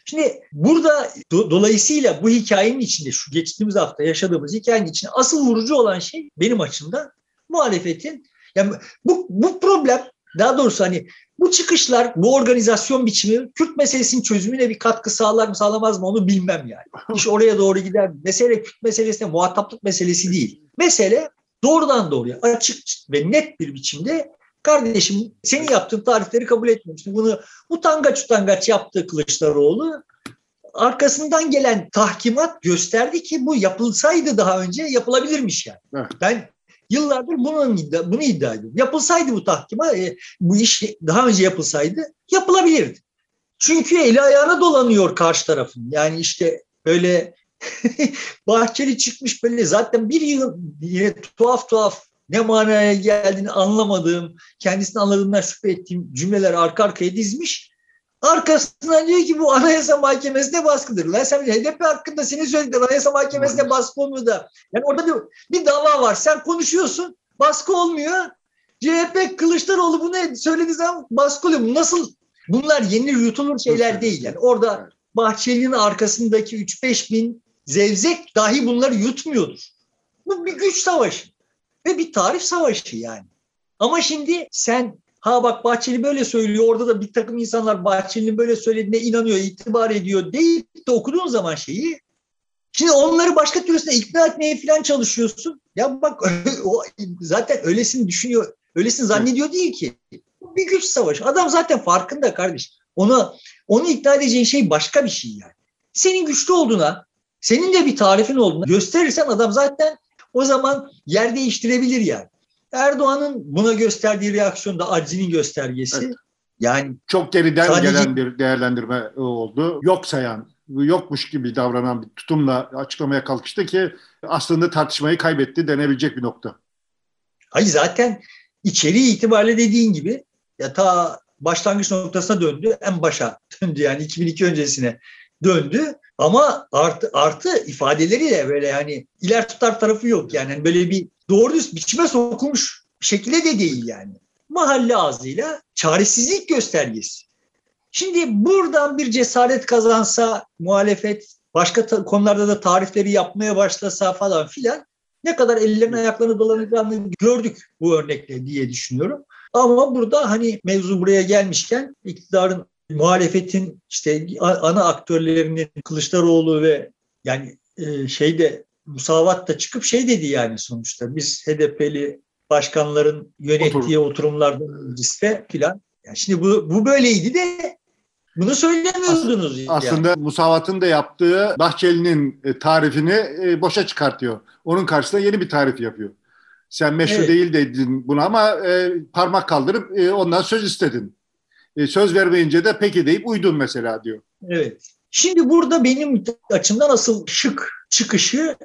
Speaker 2: Şimdi burada do, dolayısıyla bu hikayenin içinde şu geçtiğimiz hafta yaşadığımız hikayenin içinde asıl vurucu olan şey benim açımdan muhalefetin yani bu, bu problem daha doğrusu hani bu çıkışlar, bu organizasyon biçimi Kürt meselesinin çözümüne bir katkı sağlar mı sağlamaz mı onu bilmem yani. İş oraya doğru gider. Mesele Kürt meselesine muhataplık meselesi değil. Mesele doğrudan doğruya açık ve net bir biçimde kardeşim senin yaptığın tarifleri kabul etmemiştim. Bunu utangaç utangaç yaptığı Kılıçdaroğlu arkasından gelen tahkimat gösterdi ki bu yapılsaydı daha önce yapılabilirmiş yani. Evet. Ben yıllardır bunun iddia, bunu iddia ediyorum. Yapılsaydı bu tahkima, e, bu iş daha önce yapılsaydı yapılabilirdi. Çünkü eli ayağına dolanıyor karşı tarafın. Yani işte böyle Bahçeli çıkmış böyle zaten bir yıl yine tuhaf tuhaf ne manaya geldiğini anlamadığım, kendisini anladığımdan şüphe ettiğim cümleler arka arkaya dizmiş. Arkasından diyor ki bu Anayasa Mahkemesi'ne baskıdır. Lan sen HDP hakkında senin söylediklerin Anayasa Mahkemesi'ne baskı olmuyor da. Yani orada bir, bir dava var. Sen konuşuyorsun. Baskı olmuyor. CHP Kılıçdaroğlu bunu söylediği zaman baskı oluyor. Nasıl? Bunlar yeni yutulur şeyler değil. Yani orada Bahçeli'nin arkasındaki 3-5 bin zevzek dahi bunları yutmuyordur. Bu bir güç savaşı ve bir tarif savaşı yani. Ama şimdi sen ha bak Bahçeli böyle söylüyor orada da bir takım insanlar Bahçeli'nin böyle söylediğine inanıyor, itibar ediyor deyip de okuduğun zaman şeyi Şimdi onları başka türlüsüne ikna etmeye falan çalışıyorsun. Ya bak o zaten öylesini düşünüyor, öylesini zannediyor değil ki. Bir güç savaşı. Adam zaten farkında kardeş. Onu onu ikna edeceğin şey başka bir şey yani. Senin güçlü olduğuna, senin de bir tarifin olduğuna gösterirsen adam zaten o zaman yer değiştirebilir yani. Erdoğan'ın buna gösterdiği reaksiyon da aczinin göstergesi. Evet. Yani
Speaker 1: çok geriden sadece... gelen bir değerlendirme oldu. Yok sayan, yokmuş gibi davranan bir tutumla açıklamaya kalkıştı ki aslında tartışmayı kaybetti denebilecek bir nokta.
Speaker 2: Hayır zaten içeriği itibariyle dediğin gibi ya ta başlangıç noktasına döndü. En başa döndü yani 2002 öncesine döndü. Ama artı, artı ifadeleri de böyle yani iler tutar tarafı yok. Yani hani böyle bir doğru düz biçime sokulmuş şekilde de değil yani. Mahalle ağzıyla çaresizlik göstergesi. Şimdi buradan bir cesaret kazansa muhalefet başka konularda da tarifleri yapmaya başlasa falan filan ne kadar ellerine ayaklarını dolanacağını gördük bu örnekle diye düşünüyorum. Ama burada hani mevzu buraya gelmişken iktidarın muhalefetin işte ana aktörlerinin Kılıçdaroğlu ve yani e, şeyde Musavat da çıkıp şey dedi yani sonuçta biz HDP'li başkanların yönettiği Otur. oturumlardan öncesinde filan. Yani şimdi bu, bu böyleydi de bunu söylemiyordunuz.
Speaker 1: As- aslında yani. Musavat'ın da yaptığı Bahçeli'nin e, tarifini e, boşa çıkartıyor. Onun karşısında yeni bir tarif yapıyor. Sen meşru evet. değil dedin bunu ama e, parmak kaldırıp e, ondan söz istedin. E, söz vermeyince de peki deyip uydun mesela diyor.
Speaker 2: Evet. Şimdi burada benim açımdan asıl şık çıkışı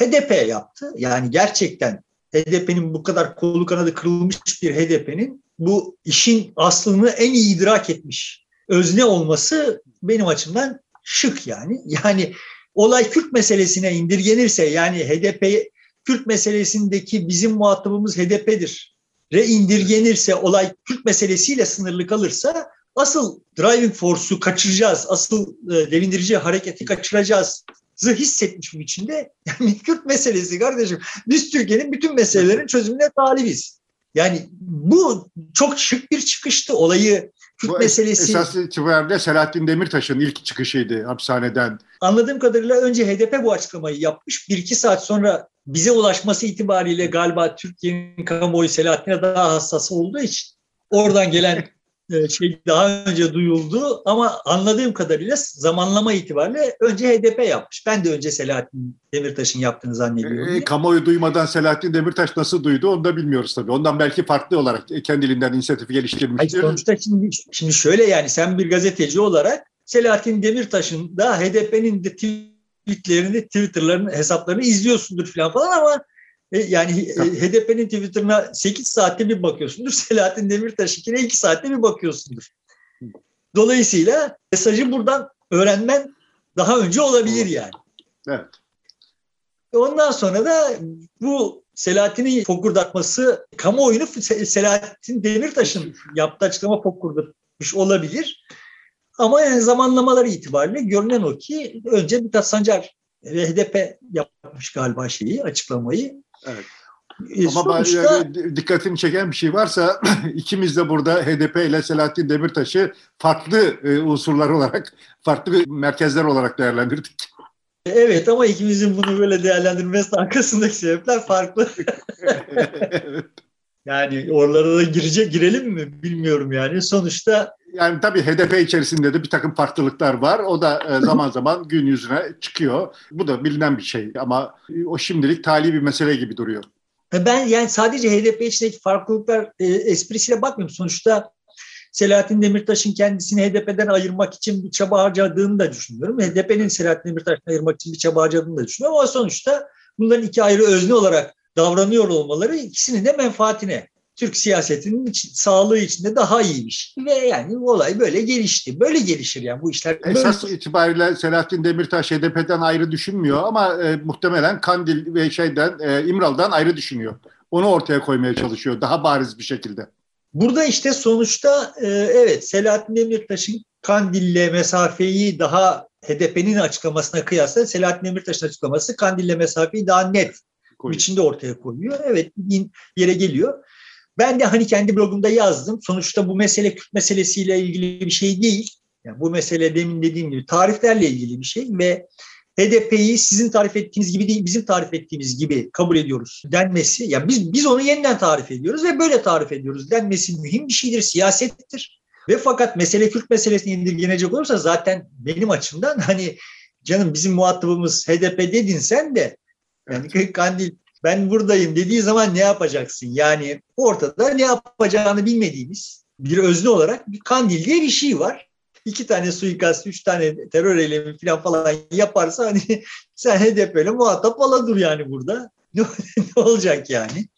Speaker 2: HDP yaptı. Yani gerçekten HDP'nin bu kadar kolu kanadı kırılmış bir HDP'nin bu işin aslını en iyi idrak etmiş özne olması benim açımdan şık yani. Yani olay Kürt meselesine indirgenirse yani HDP Kürt meselesindeki bizim muhatabımız HDP'dir. Reindirgenirse olay Kürt meselesiyle sınırlı kalırsa asıl driving force'u kaçıracağız, asıl e, devindirici hareketi kaçıracağız bir biçimde yani Kürt meselesi kardeşim biz Türkiye'nin bütün meselelerin çözümüne talibiz. Yani bu çok şık bir çıkıştı olayı Kürt bu meselesi.
Speaker 1: Esas itibariyle Selahattin Demirtaş'ın ilk çıkışıydı hapishaneden.
Speaker 2: Anladığım kadarıyla önce HDP bu açıklamayı yapmış. Bir iki saat sonra bize ulaşması itibariyle galiba Türkiye'nin kamuoyu Selahattin'e daha hassas olduğu için oradan gelen şey daha önce duyuldu ama anladığım kadarıyla zamanlama itibariyle önce HDP yapmış. Ben de önce Selahattin Demirtaş'ın yaptığını zannediyorum.
Speaker 1: E, kamuoyu duymadan Selahattin Demirtaş nasıl duydu onu da bilmiyoruz tabii. Ondan belki farklı olarak kendiliğinden inisiyatifi geliştirmiştir.
Speaker 2: Hayır, sonuçta şimdi, şimdi şöyle yani sen bir gazeteci olarak Selahattin Demirtaş'ın da HDP'nin de tweetlerini, Twitter'larını, hesaplarını izliyorsundur falan falan ama e, yani e, HDP'nin Twitter'ına 8 saatte bir bakıyorsundur. Selahattin Demirtaş'ınkine 2 saatte bir bakıyorsundur. Dolayısıyla mesajı buradan öğrenmen daha önce olabilir yani.
Speaker 1: Evet.
Speaker 2: Ondan sonra da bu Selahattin'in fokurdatması kamuoyunu Selahattin Demirtaş'ın yaptığı açıklama fokurdatmış olabilir. Ama yani zamanlamaları itibariyle görünen o ki önce Mithat Sancar ve HDP yapmış galiba şeyi, açıklamayı.
Speaker 1: Evet. E, Ama sonuçta, dikkatini çeken bir şey varsa ikimiz de burada HDP ile Selahattin Demirtaş'ı farklı e, unsurlar olarak, farklı merkezler olarak değerlendirdik.
Speaker 2: Evet ama ikimizin bunu böyle değerlendirmesi arkasındaki sebepler farklı. yani oralara da girecek girelim mi bilmiyorum yani. Sonuçta
Speaker 1: yani tabii HDP içerisinde de bir takım farklılıklar var. O da e, zaman zaman gün yüzüne çıkıyor. Bu da bilinen bir şey ama o şimdilik tali bir mesele gibi duruyor.
Speaker 2: Ben yani sadece HDP içindeki farklılıklar e, esprisiyle bakmıyorum. Sonuçta Selahattin Demirtaş'ın kendisini HDP'den ayırmak için bir çaba harcadığını da düşünüyorum. HDP'nin Selahattin Demirtaş'tan ayırmak için bir çaba harcadığını da düşünüyorum. Ama sonuçta bunların iki ayrı özne olarak davranıyor olmaları ikisinin de menfaatine. Türk siyasetinin için, sağlığı içinde daha iyiymiş. Ve yani olay böyle gelişti. Böyle gelişir yani bu işler.
Speaker 1: Esas böyle... itibariyle Selahattin Demirtaş HDP'den ayrı düşünmüyor ama e, muhtemelen Kandil ve şeyden e, İmralı'dan ayrı düşünüyor. Onu ortaya koymaya çalışıyor daha bariz bir şekilde.
Speaker 2: Burada işte sonuçta e, evet Selahattin Demirtaş'ın Kandil'le mesafeyi daha HDP'nin açıklamasına kıyasla Selahattin Demirtaş'ın açıklaması Kandil'le mesafeyi daha net Koyuyor. biçimde ortaya koyuyor. Evet yere geliyor. Ben de hani kendi blogumda yazdım. Sonuçta bu mesele Kürt meselesiyle ilgili bir şey değil. Yani bu mesele demin dediğim gibi tariflerle ilgili bir şey ve HDP'yi sizin tarif ettiğiniz gibi değil, bizim tarif ettiğimiz gibi kabul ediyoruz denmesi. Ya yani biz biz onu yeniden tarif ediyoruz ve böyle tarif ediyoruz denmesi mühim bir şeydir, siyasettir. Ve fakat mesele Kürt meselesine indirgenecek olursa zaten benim açımdan hani canım bizim muhatabımız HDP dedin sen de yani Kandil ben buradayım dediği zaman ne yapacaksın? Yani ortada ne yapacağını bilmediğimiz bir özne olarak bir Kandil diye bir şey var iki tane suikast, üç tane terör eylemi falan falan yaparsa hani sen HDP'yle muhatap aladır yani burada. ne, olacak yani?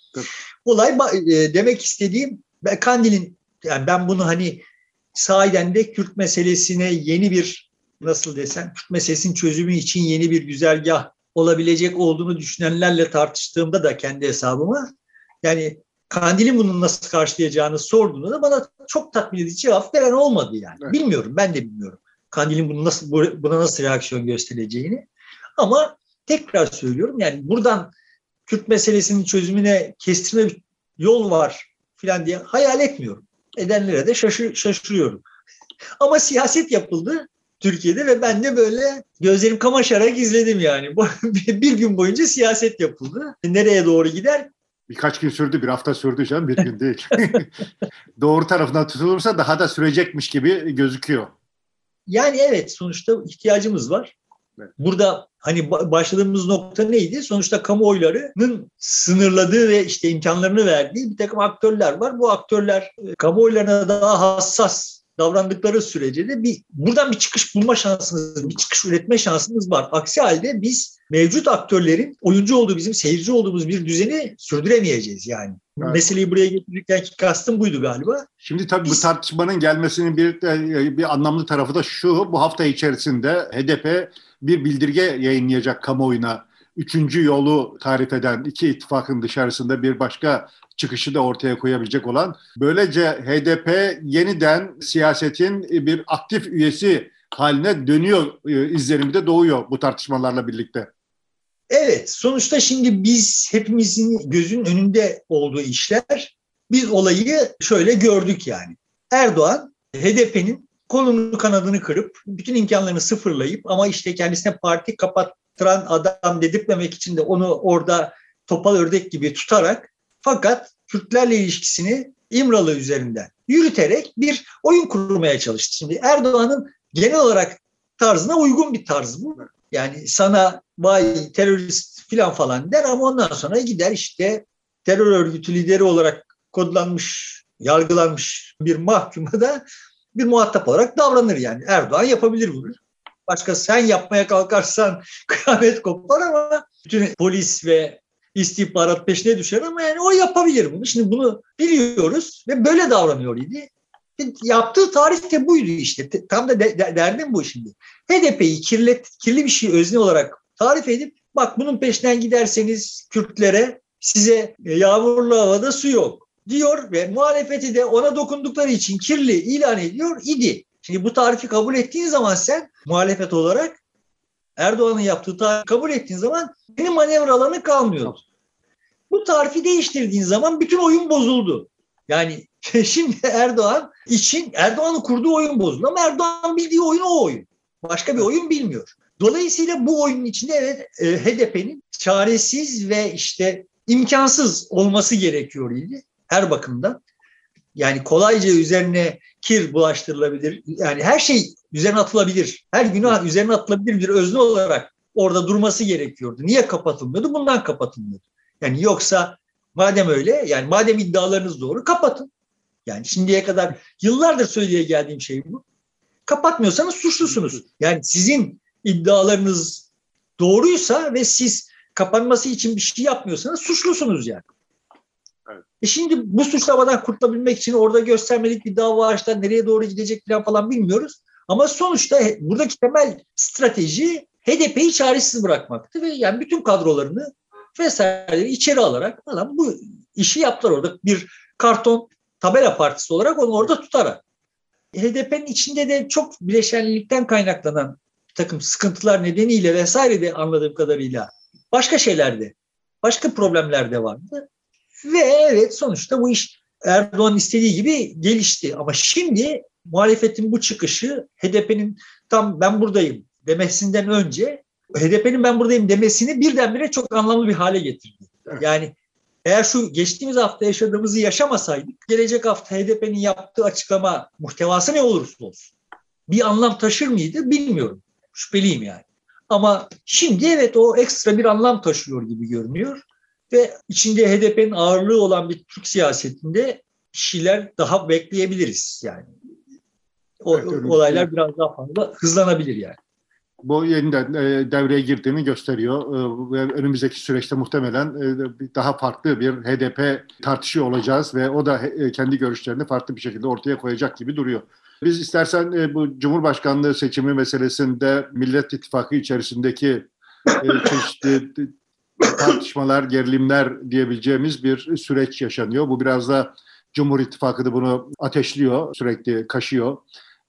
Speaker 2: Olay e, demek istediğim Kandil'in yani ben bunu hani sahiden de Kürt meselesine yeni bir nasıl desem Kürt meselesinin çözümü için yeni bir güzergah olabilecek olduğunu düşünenlerle tartıştığımda da kendi hesabıma yani Kandil'in bunu nasıl karşılayacağını sorduğunda da bana çok tatmin edici cevap veren olmadı yani. Evet. Bilmiyorum, ben de bilmiyorum. Kandil'in bunu nasıl buna nasıl reaksiyon göstereceğini. Ama tekrar söylüyorum yani buradan Kürt meselesinin çözümüne kestirme bir yol var filan diye hayal etmiyorum. Edenlere de şaşır, şaşırıyorum. Ama siyaset yapıldı Türkiye'de ve ben de böyle gözlerim kamaşarak izledim yani. bir gün boyunca siyaset yapıldı. Nereye doğru gider
Speaker 1: Birkaç gün sürdü, bir hafta sürdü canım, bir gün değil. Doğru tarafından tutulursa daha da sürecekmiş gibi gözüküyor.
Speaker 2: Yani evet, sonuçta ihtiyacımız var. Evet. Burada hani başladığımız nokta neydi? Sonuçta kamuoylarının sınırladığı ve işte imkanlarını verdiği bir takım aktörler var. Bu aktörler e, kamuoylarına daha hassas davrandıkları sürece de bir buradan bir çıkış bulma şansımız, bir çıkış üretme şansımız var. Aksi halde biz mevcut aktörlerin oyuncu olduğu bizim seyirci olduğumuz bir düzeni sürdüremeyeceğiz yani. Evet. Meseleyi buraya getirirken kastım buydu galiba.
Speaker 1: Şimdi tabii Biz... bu tartışmanın gelmesinin bir bir anlamlı tarafı da şu. Bu hafta içerisinde HDP bir bildirge yayınlayacak kamuoyuna. Üçüncü yolu tarif eden iki ittifakın dışarısında bir başka çıkışı da ortaya koyabilecek olan. Böylece HDP yeniden siyasetin bir aktif üyesi haline dönüyor e, izlenimi de doğuyor bu tartışmalarla birlikte.
Speaker 2: Evet, sonuçta şimdi biz hepimizin gözün önünde olduğu işler, biz olayı şöyle gördük yani. Erdoğan HDP'nin kolunu kanadını kırıp bütün imkanlarını sıfırlayıp ama işte kendisine parti kapattıran adam dedirtmemek için de onu orada topal ördek gibi tutarak fakat Kürtlerle ilişkisini İmralı üzerinden yürüterek bir oyun kurmaya çalıştı. Şimdi Erdoğan'ın genel olarak tarzına uygun bir tarz bu. Yani sana vay terörist falan falan der ama ondan sonra gider işte terör örgütü lideri olarak kodlanmış, yargılanmış bir mahkuma da bir muhatap olarak davranır yani. Erdoğan yapabilir bunu. Başka sen yapmaya kalkarsan kıyamet kopar ama bütün polis ve istihbarat peşine düşer ama yani o yapabilir bunu. Şimdi bunu biliyoruz ve böyle davranıyor idi. Yaptığı tarih de buydu işte. Tam da de, de, derdim bu şimdi. HDP'yi kirlet, kirli bir şey özne olarak tarif edip bak bunun peşinden giderseniz Kürtlere size yağmurlu havada su yok diyor ve muhalefeti de ona dokundukları için kirli ilan ediyor idi. Şimdi bu tarifi kabul ettiğin zaman sen muhalefet olarak Erdoğan'ın yaptığı tarifi kabul ettiğin zaman senin manevra alanı kalmıyor. Bu tarifi değiştirdiğin zaman bütün oyun bozuldu. Yani şimdi Erdoğan için Erdoğan'ın kurduğu oyun bozuldu ama Erdoğan bildiği oyun o oyun. Başka bir oyun bilmiyor. Dolayısıyla bu oyunun içinde evet e, HDP'nin çaresiz ve işte imkansız olması gerekiyor idi her bakımdan. Yani kolayca üzerine kir bulaştırılabilir. Yani her şey üzerine atılabilir. Her günah üzerine atılabilir bir özne olarak orada durması gerekiyordu. Niye kapatılmıyordu? Bundan kapatılmıyordu. Yani yoksa madem öyle yani madem iddialarınız doğru kapatın. Yani şimdiye kadar yıllardır söyleye geldiğim şey bu. Kapatmıyorsanız suçlusunuz. Yani sizin iddialarınız doğruysa ve siz kapanması için bir şey yapmıyorsanız suçlusunuz yani. E şimdi bu suçlamadan kurtulabilmek için orada göstermelik bir dava açtılar. Nereye doğru gidecek falan, falan bilmiyoruz. Ama sonuçta buradaki temel strateji HDP'yi çaresiz bırakmaktı ve yani bütün kadrolarını vesaireleri içeri alarak falan bu işi yaptılar orada. Bir karton tabela partisi olarak onu orada tutarak. HDP'nin içinde de çok bileşenlilikten kaynaklanan bir takım sıkıntılar nedeniyle vesaire de anladığım kadarıyla başka şeylerde, başka problemler de vardı. Ve evet sonuçta bu iş Erdoğan istediği gibi gelişti. Ama şimdi muhalefetin bu çıkışı HDP'nin tam ben buradayım demesinden önce HDP'nin ben buradayım demesini birdenbire çok anlamlı bir hale getirdi. Yani eğer şu geçtiğimiz hafta yaşadığımızı yaşamasaydık gelecek hafta HDP'nin yaptığı açıklama muhtevası ne olursa olsun bir anlam taşır mıydı bilmiyorum. Şüpheliyim yani. Ama şimdi evet o ekstra bir anlam taşıyor gibi görünüyor ve içinde HDP'nin ağırlığı olan bir Türk siyasetinde şeyler daha bekleyebiliriz yani. O, evet, olaylar biraz daha fazla hızlanabilir yani
Speaker 1: bu yeniden e, devreye girdiğini gösteriyor. E, ve önümüzdeki süreçte muhtemelen e, daha farklı bir HDP tartışıyor olacağız ve o da e, kendi görüşlerini farklı bir şekilde ortaya koyacak gibi duruyor. Biz istersen e, bu Cumhurbaşkanlığı seçimi meselesinde Millet İttifakı içerisindeki e, çeşitli tartışmalar, gerilimler diyebileceğimiz bir süreç yaşanıyor. Bu biraz da Cumhur İttifakı da bunu ateşliyor, sürekli kaşıyor.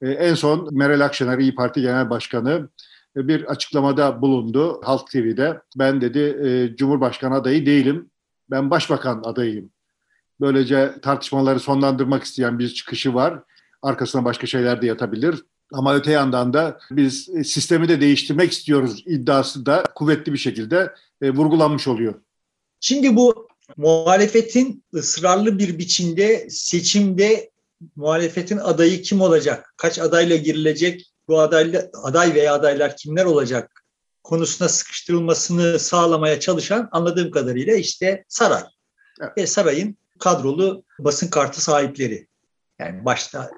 Speaker 1: E, en son Meral Akşener İyi Parti Genel Başkanı bir açıklamada bulundu Halk TV'de. Ben dedi e, Cumhurbaşkanı adayı değilim. Ben başbakan adayıyım. Böylece tartışmaları sonlandırmak isteyen bir çıkışı var. Arkasına başka şeyler de yatabilir. Ama öte yandan da biz sistemi de değiştirmek istiyoruz iddiası da kuvvetli bir şekilde e, vurgulanmış oluyor.
Speaker 2: Şimdi bu muhalefetin ısrarlı bir biçimde seçimde muhalefetin adayı kim olacak, kaç adayla girilecek bu adayla, aday veya adaylar kimler olacak konusuna sıkıştırılmasını sağlamaya çalışan anladığım kadarıyla işte saray. Evet. Ve sarayın kadrolu basın kartı sahipleri. Yani başta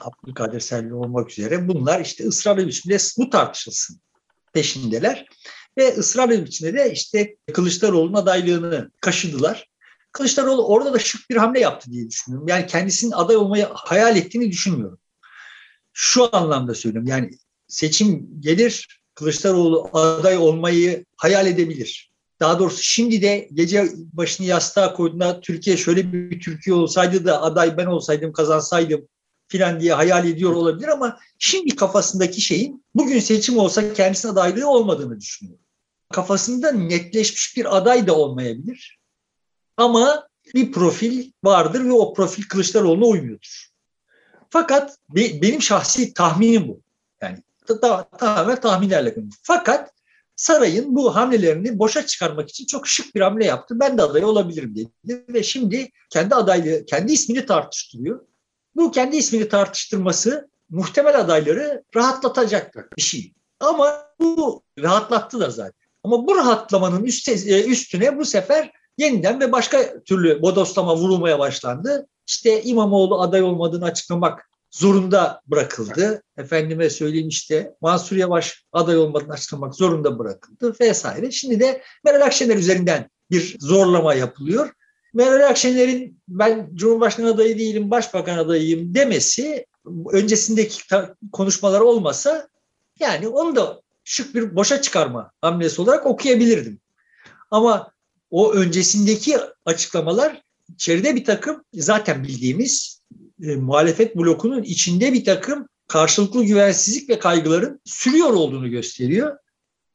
Speaker 2: Abdülkadir Selvi olmak üzere bunlar işte ısrarlı biçimde bu tartışılsın peşindeler. Ve ısrarlı biçimde de işte Kılıçdaroğlu'nun adaylığını kaşıdılar. Kılıçdaroğlu orada da şık bir hamle yaptı diye düşünüyorum. Yani kendisinin aday olmayı hayal ettiğini düşünmüyorum şu anlamda söylüyorum. Yani seçim gelir Kılıçdaroğlu aday olmayı hayal edebilir. Daha doğrusu şimdi de gece başını yastığa koyduğunda Türkiye şöyle bir Türkiye olsaydı da aday ben olsaydım kazansaydım filan diye hayal ediyor olabilir ama şimdi kafasındaki şeyin bugün seçim olsa kendisine adaylığı olmadığını düşünüyor. Kafasında netleşmiş bir aday da olmayabilir. Ama bir profil vardır ve o profil Kılıçdaroğlu'na uymuyordur. Fakat be, benim şahsi tahminim bu. Yani ta, tamamen tahminlerle. Fakat sarayın bu hamlelerini boşa çıkarmak için çok şık bir hamle yaptı. Ben de aday olabilirim dedi ve şimdi kendi adaylığı, kendi ismini tartıştırıyor. Bu kendi ismini tartıştırması muhtemel adayları rahatlatacak bir şey. Ama bu rahatlattı da zaten. Ama bu rahatlamanın üstüne, e, üstüne bu sefer yeniden ve başka türlü bodoslama vurulmaya başlandı işte İmamoğlu aday olmadığını açıklamak zorunda bırakıldı. Efendime söyleyeyim işte Mansur Yavaş aday olmadığını açıklamak zorunda bırakıldı vesaire. Şimdi de Meral Akşener üzerinden bir zorlama yapılıyor. Meral Akşener'in ben Cumhurbaşkanı adayı değilim, başbakan adayıyım demesi öncesindeki konuşmalar olmasa yani onu da şık bir boşa çıkarma hamlesi olarak okuyabilirdim. Ama o öncesindeki açıklamalar içeride bir takım zaten bildiğimiz e, muhalefet blokunun içinde bir takım karşılıklı güvensizlik ve kaygıların sürüyor olduğunu gösteriyor.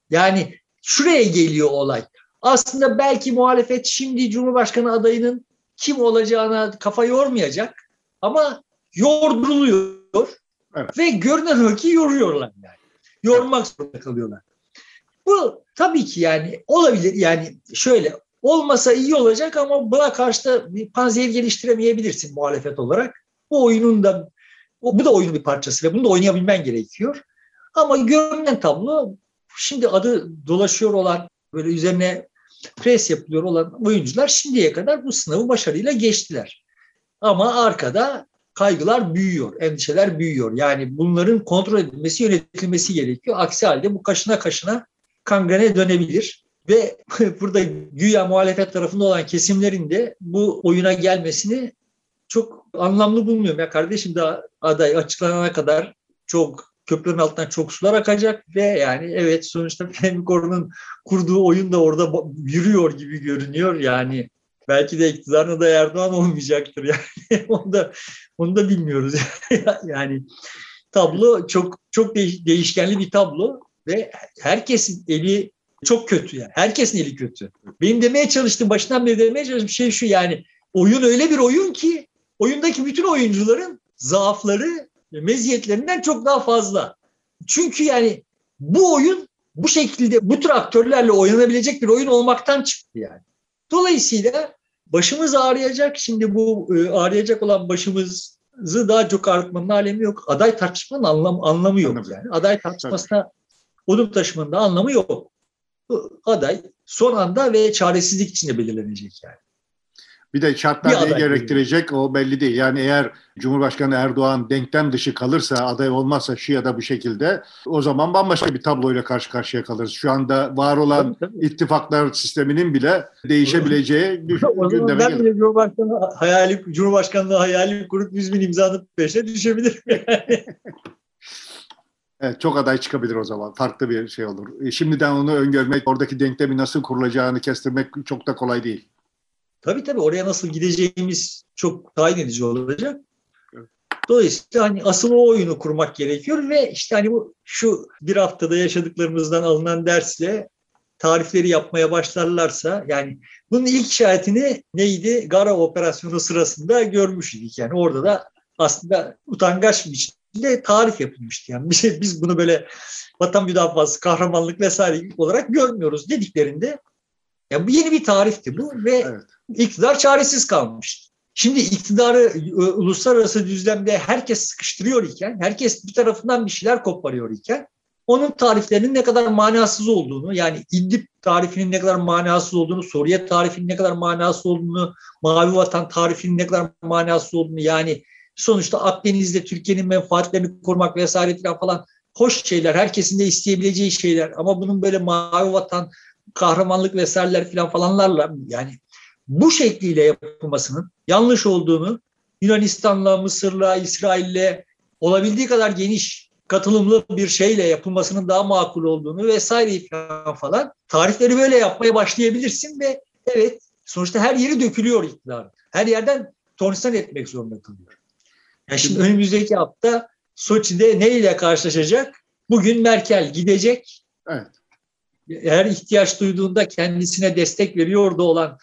Speaker 2: Yani şuraya geliyor olay. Aslında belki muhalefet şimdi Cumhurbaşkanı adayının kim olacağına kafa yormayacak ama yorduruluyor evet. ve görünen o ki yoruyorlar yani. Yormak zorunda kalıyorlar. Bu tabii ki yani olabilir. Yani şöyle olmasa iyi olacak ama buna karşı da bir panzehir geliştiremeyebilirsin muhalefet olarak. Bu oyunun da bu da oyunun bir parçası ve bunu da oynayabilmen gerekiyor. Ama görünen tablo şimdi adı dolaşıyor olan böyle üzerine pres yapılıyor olan oyuncular şimdiye kadar bu sınavı başarıyla geçtiler. Ama arkada kaygılar büyüyor, endişeler büyüyor. Yani bunların kontrol edilmesi, yönetilmesi gerekiyor. Aksi halde bu kaşına kaşına kangrene dönebilir. Ve burada güya muhalefet tarafında olan kesimlerin de bu oyuna gelmesini çok anlamlı bulmuyorum. Ya kardeşim daha aday açıklanana kadar çok köprünün altından çok sular akacak ve yani evet sonuçta Fehmi Korun'un kurduğu oyun da orada yürüyor gibi görünüyor. Yani belki de iktidarına da Erdoğan olmayacaktır yani onu da onu da bilmiyoruz yani tablo çok çok değişkenli bir tablo ve herkesin eli çok kötü yani. Herkesin eli kötü. Benim demeye çalıştığım, başından beri demeye çalıştığım şey şu yani oyun öyle bir oyun ki oyundaki bütün oyuncuların zaafları meziyetlerinden çok daha fazla. Çünkü yani bu oyun bu şekilde bu tür aktörlerle oynanabilecek bir oyun olmaktan çıktı yani. Dolayısıyla başımız ağrıyacak. Şimdi bu e, ağrıyacak olan başımızı daha çok ağrıtmanın alemi yok. Aday tartışmanın anlam, anlamı yok yani. Aday tartışmasına odum taşımanın da anlamı yok. Aday son anda ve çaresizlik içinde belirlenecek yani.
Speaker 1: Bir de şartlar neyi gerektirecek o belli değil. Yani eğer Cumhurbaşkanı Erdoğan denklem dışı kalırsa, aday olmazsa şu ya da bu şekilde o zaman bambaşka bir tabloyla karşı karşıya kalırız. Şu anda var olan tabii, tabii. ittifaklar sisteminin bile değişebileceği
Speaker 2: bir gündeme ben bile Cumhurbaşkanı hayali, Cumhurbaşkanlığı hayali kurup 100 bin imzanın peşine düşebilir yani.
Speaker 1: Evet, çok aday çıkabilir o zaman. Farklı bir şey olur. E, şimdiden onu öngörmek, oradaki denklemi nasıl kurulacağını kestirmek çok da kolay değil.
Speaker 2: Tabii tabii oraya nasıl gideceğimiz çok tayin edici olacak. Dolayısıyla hani asıl o oyunu kurmak gerekiyor ve işte hani bu şu bir haftada yaşadıklarımızdan alınan dersle tarifleri yapmaya başlarlarsa yani bunun ilk işaretini neydi? Gara operasyonu sırasında görmüştük. Yani orada da aslında utangaç bir şekilde tarif yapılmıştı. Yani şey, biz bunu böyle vatan müdafası, kahramanlık vesaire olarak görmüyoruz dediklerinde ya bu yeni bir tarifti bu ve evet. İktidar çaresiz kalmıştı. Şimdi iktidarı e, uluslararası düzlemde herkes sıkıştırıyor iken, herkes bir tarafından bir şeyler koparıyor iken onun tariflerinin ne kadar manasız olduğunu yani İdlib tarifinin ne kadar manasız olduğunu, Suriye tarifinin ne kadar manasız olduğunu, Mavi Vatan tarifinin ne kadar manasız olduğunu yani sonuçta Akdeniz'de Türkiye'nin menfaatlerini korumak vesaire falan hoş şeyler, herkesin de isteyebileceği şeyler ama bunun böyle Mavi Vatan kahramanlık vesaireler falan falanlarla yani bu şekliyle yapılmasının yanlış olduğunu Yunanistan'la, Mısır'la, İsrail'le olabildiği kadar geniş katılımlı bir şeyle yapılmasının daha makul olduğunu vesaire falan falan tarifleri böyle yapmaya başlayabilirsin ve evet sonuçta her yeri dökülüyor iktidar. Her yerden tornistan etmek zorunda kalıyor. Yani şimdi önümüzdeki hafta Soçi'de ne ile karşılaşacak? Bugün Merkel gidecek. Evet her ihtiyaç duyduğunda kendisine destek veriyordu olan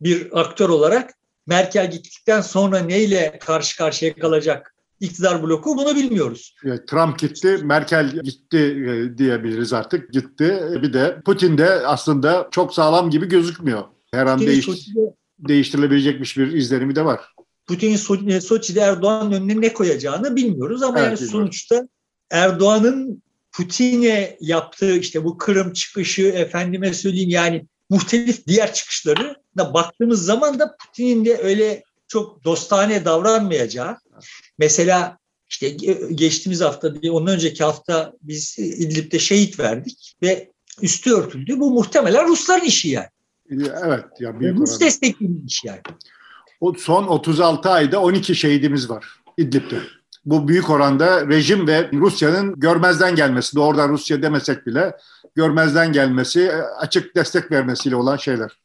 Speaker 2: bir aktör olarak Merkel gittikten sonra neyle karşı karşıya kalacak iktidar bloku bunu bilmiyoruz.
Speaker 1: Trump gitti, Merkel gitti e, diyebiliriz artık. Gitti. Bir de Putin de aslında çok sağlam gibi gözükmüyor. Her an değiş, Soçi'de, değiştirilebilecekmiş bir izlenimi de var.
Speaker 2: Putin'in e, Soçi'de Erdoğan'ın önüne ne koyacağını bilmiyoruz ama evet, yani sonuçta Erdoğan'ın Putin'e yaptığı işte bu Kırım çıkışı efendime söyleyeyim yani muhtelif diğer çıkışları da baktığımız zaman da Putin'in de öyle çok dostane davranmayacağı. Mesela işte geçtiğimiz hafta, ondan önceki hafta biz İdlib'de şehit verdik ve üstü örtüldü. Bu muhtemelen Rusların işi yani.
Speaker 1: Evet. Ya büyük
Speaker 2: Rus destekli iş yani.
Speaker 1: O son 36 ayda 12 şehidimiz var İdlib'de bu büyük oranda rejim ve Rusya'nın görmezden gelmesi, doğrudan Rusya demesek bile görmezden gelmesi, e, açık destek vermesiyle olan şeyler.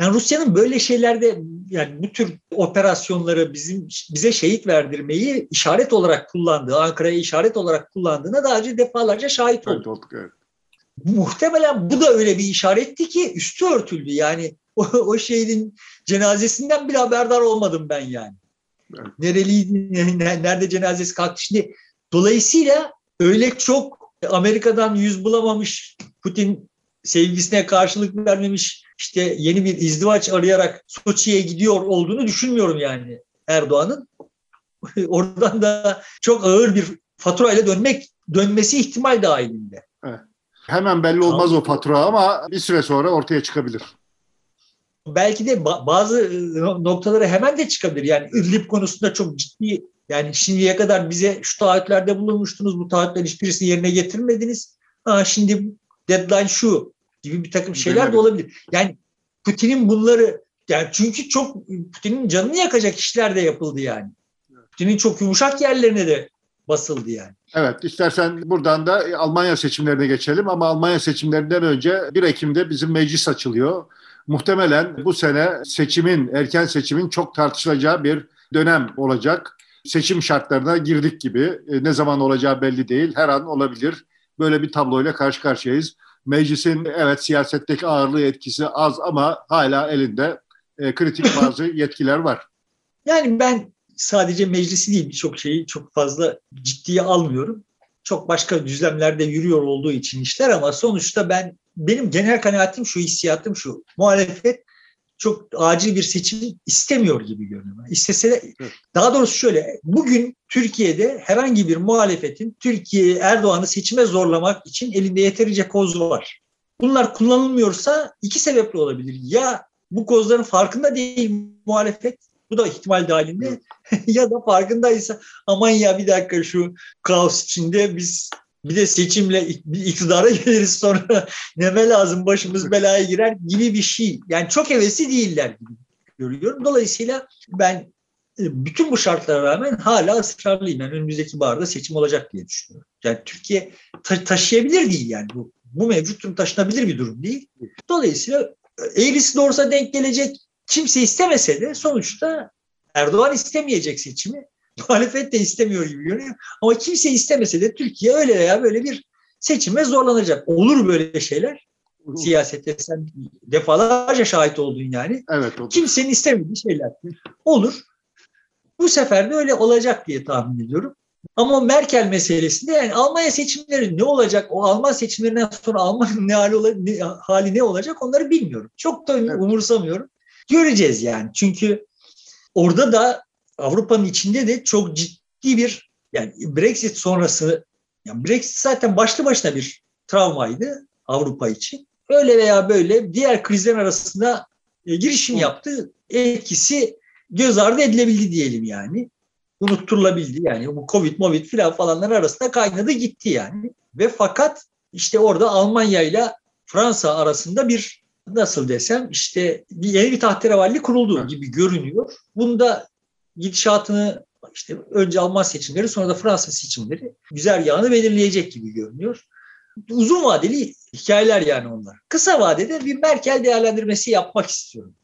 Speaker 2: Yani Rusya'nın böyle şeylerde yani bu tür operasyonları bizim bize şehit verdirmeyi işaret olarak kullandığı, Ankara'ya işaret olarak kullandığına daha önce defalarca şahit olduk. Evet, olduk evet. Muhtemelen bu da öyle bir işaretti ki üstü örtüldü. Yani o, o şehidin cenazesinden bile haberdar olmadım ben yani. Nereliydi, nerede cenazesi kalktı. Şimdi dolayısıyla öyle çok Amerika'dan yüz bulamamış Putin sevgisine karşılık vermemiş işte yeni bir izdivaç arayarak Soçi'ye gidiyor olduğunu düşünmüyorum yani Erdoğan'ın. Oradan da çok ağır bir faturayla dönmek dönmesi ihtimal dahilinde.
Speaker 1: Evet. Hemen belli olmaz tamam. o fatura ama bir süre sonra ortaya çıkabilir.
Speaker 2: Belki de bazı noktaları hemen de çıkabilir. Yani İdlib konusunda çok ciddi yani şimdiye kadar bize şu taahhütlerde bulunmuştunuz, bu taahhütlerin hiçbirisini yerine getirmediniz. Ha, şimdi deadline şu gibi bir takım şeyler de olabilir. Yani Putin'in bunları yani çünkü çok Putin'in canını yakacak işler de yapıldı yani. Putin'in çok yumuşak yerlerine de basıldı yani.
Speaker 1: Evet, istersen buradan da Almanya seçimlerine geçelim ama Almanya seçimlerinden önce 1 Ekim'de bizim meclis açılıyor. Muhtemelen bu sene seçimin, erken seçimin çok tartışılacağı bir dönem olacak. Seçim şartlarına girdik gibi. E, ne zaman olacağı belli değil. Her an olabilir. Böyle bir tabloyla karşı karşıyayız. Meclisin evet siyasetteki ağırlığı etkisi az ama hala elinde e, kritik bazı yetkiler var.
Speaker 2: Yani ben sadece meclisi değil birçok şeyi çok fazla ciddiye almıyorum. Çok başka düzlemlerde yürüyor olduğu için işler ama sonuçta ben benim genel kanaatim şu, hissiyatım şu. Muhalefet çok acil bir seçim istemiyor gibi görünüyor. İstese daha doğrusu şöyle bugün Türkiye'de herhangi bir muhalefetin Türkiye Erdoğan'ı seçime zorlamak için elinde yeterince koz var. Bunlar kullanılmıyorsa iki sebeple olabilir. Ya bu kozların farkında değil muhalefet. Bu da ihtimal dahilinde. ya da farkındaysa aman ya bir dakika şu kaos içinde biz bir de seçimle iktidara geliriz sonra neme lazım başımız belaya girer gibi bir şey. Yani çok hevesli değiller gibi görüyorum. Dolayısıyla ben e, bütün bu şartlara rağmen hala ısrarlıyım. Yani önümüzdeki baharda seçim olacak diye düşünüyorum. Yani Türkiye ta- taşıyabilir değil yani bu. Bu mevcut durum taşınabilir bir durum değil. Dolayısıyla eğrisi doğrusa denk gelecek kimse istemese de sonuçta Erdoğan istemeyecek seçimi. Muhalefet de istemiyor gibi görünüyor. Ama kimse istemese de Türkiye öyle veya böyle bir seçime zorlanacak. Olur böyle şeyler. Siyasette sen defalarca şahit oldun yani.
Speaker 1: Evet. Olur.
Speaker 2: Kimsenin istemediği şeyler. Olur. Bu sefer de öyle olacak diye tahmin ediyorum. Ama Merkel meselesinde yani Almanya seçimleri ne olacak? O Alman seçimlerinden sonra Almanya'nın ne hali, ne, hali ne olacak onları bilmiyorum. Çok da evet. umursamıyorum. Göreceğiz yani. Çünkü orada da Avrupa'nın içinde de çok ciddi bir yani Brexit sonrası yani Brexit zaten başlı başına bir travmaydı Avrupa için. Öyle veya böyle diğer krizler arasında e, girişim yaptı. Etkisi göz ardı edilebildi diyelim yani. Unutturulabildi yani. Bu Covid, Movid filan falanlar arasında kaynadı gitti yani. Ve fakat işte orada Almanya ile Fransa arasında bir nasıl desem işte bir yeni bir tahterevalli kuruldu gibi görünüyor. Bunda gidişatını işte önce Alman seçimleri sonra da Fransa seçimleri güzel yağını belirleyecek gibi görünüyor. Uzun vadeli hikayeler yani onlar. Kısa vadede bir Merkel değerlendirmesi yapmak istiyorum.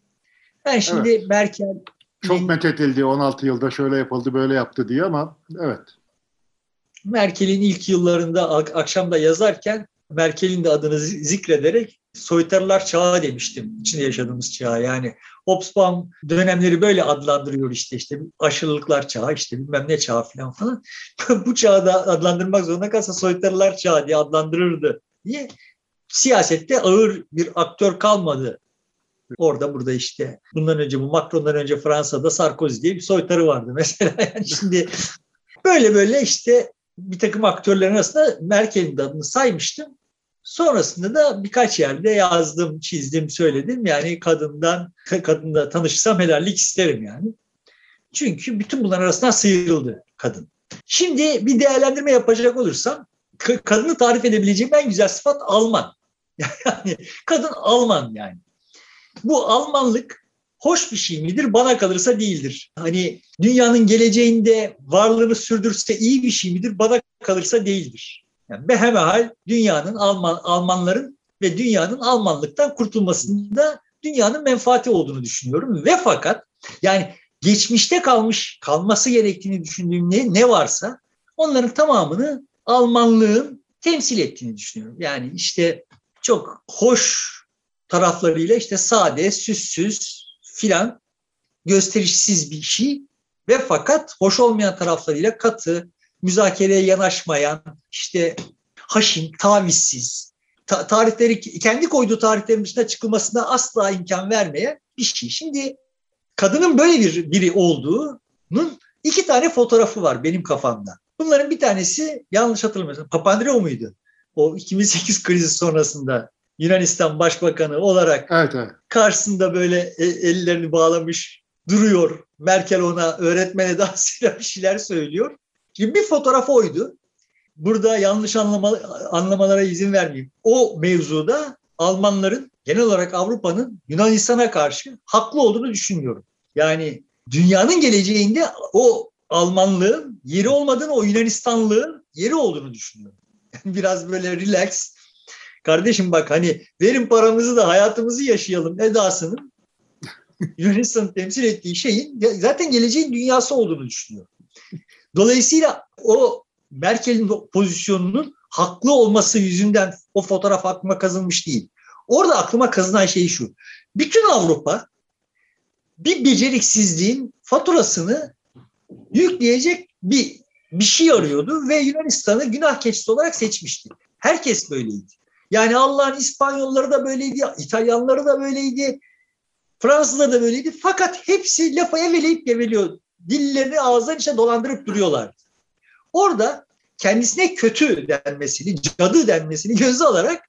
Speaker 2: Ben şimdi evet. Merkel
Speaker 1: çok methedildi 16 yılda şöyle yapıldı böyle yaptı diye ama evet.
Speaker 2: Merkel'in ilk yıllarında akşamda yazarken Merkel'in de adını zikrederek soytarılar çağı demiştim. İçinde yaşadığımız çağ yani. Hobsbawm dönemleri böyle adlandırıyor işte işte aşırılıklar çağı işte bilmem ne çağı falan falan. Bu çağı da adlandırmak zorunda kalsa soytarılar çağı diye adlandırırdı. Niye? Siyasette ağır bir aktör kalmadı. Orada burada işte bundan önce bu Macron'dan önce Fransa'da Sarkozy diye bir soytarı vardı mesela. Yani şimdi böyle böyle işte bir takım aktörlerin arasında Merkel'in adını saymıştım. Sonrasında da birkaç yerde yazdım, çizdim, söyledim. Yani kadından, kadınla tanışsam helallik isterim yani. Çünkü bütün bunların arasından sıyrıldı kadın. Şimdi bir değerlendirme yapacak olursam kadını tarif edebileceğim en güzel sıfat Alman. Yani kadın Alman yani. Bu Almanlık hoş bir şey midir? Bana kalırsa değildir. Hani dünyanın geleceğinde varlığını sürdürse iyi bir şey midir? Bana kalırsa değildir. Yani behemehal dünyanın Alman, Almanların ve dünyanın Almanlıktan kurtulmasında dünyanın menfaati olduğunu düşünüyorum. Ve fakat yani geçmişte kalmış kalması gerektiğini düşündüğüm ne, ne varsa onların tamamını Almanlığın temsil ettiğini düşünüyorum. Yani işte çok hoş taraflarıyla işte sade, süssüz filan gösterişsiz bir şey ve fakat hoş olmayan taraflarıyla katı, müzakereye yanaşmayan, işte haşin, tavizsiz, ta- tarihleri kendi koyduğu tarihlerin dışına çıkılmasına asla imkan vermeyen bir şey. Şimdi kadının böyle bir biri olduğunun iki tane fotoğrafı var benim kafamda. Bunların bir tanesi yanlış hatırlamıyorsam Papandreou muydu? O 2008 krizi sonrasında Yunanistan Başbakanı olarak
Speaker 1: Evet, evet.
Speaker 2: karşısında böyle e- ellerini bağlamış duruyor. Merkel ona öğretmene dansıyla bir şeyler söylüyor. Şimdi bir fotoğrafı oydu. Burada yanlış anlama, anlamalara izin vermeyeyim. O mevzuda Almanların genel olarak Avrupa'nın Yunanistan'a karşı haklı olduğunu düşünüyorum. Yani dünyanın geleceğinde o Almanlığın yeri olmadığını, o Yunanistanlığın yeri olduğunu düşünüyorum. Biraz böyle relax. Kardeşim bak hani verin paramızı da hayatımızı yaşayalım edasının Yunanistan'ın temsil ettiği şeyin zaten geleceğin dünyası olduğunu düşünüyorum. Dolayısıyla o Merkel'in pozisyonunun haklı olması yüzünden o fotoğraf aklıma kazınmış değil. Orada aklıma kazınan şey şu. Bütün Avrupa bir beceriksizliğin faturasını yükleyecek bir bir şey arıyordu ve Yunanistan'ı günah keçisi olarak seçmişti. Herkes böyleydi. Yani Allah'ın İspanyolları da böyleydi, İtalyanları da böyleydi, Fransızlar da böyleydi. Fakat hepsi lafa eveleyip geveliyor. Dillerini ağızdan içine dolandırıp duruyorlar. Orada kendisine kötü denmesini, cadı denmesini göze alarak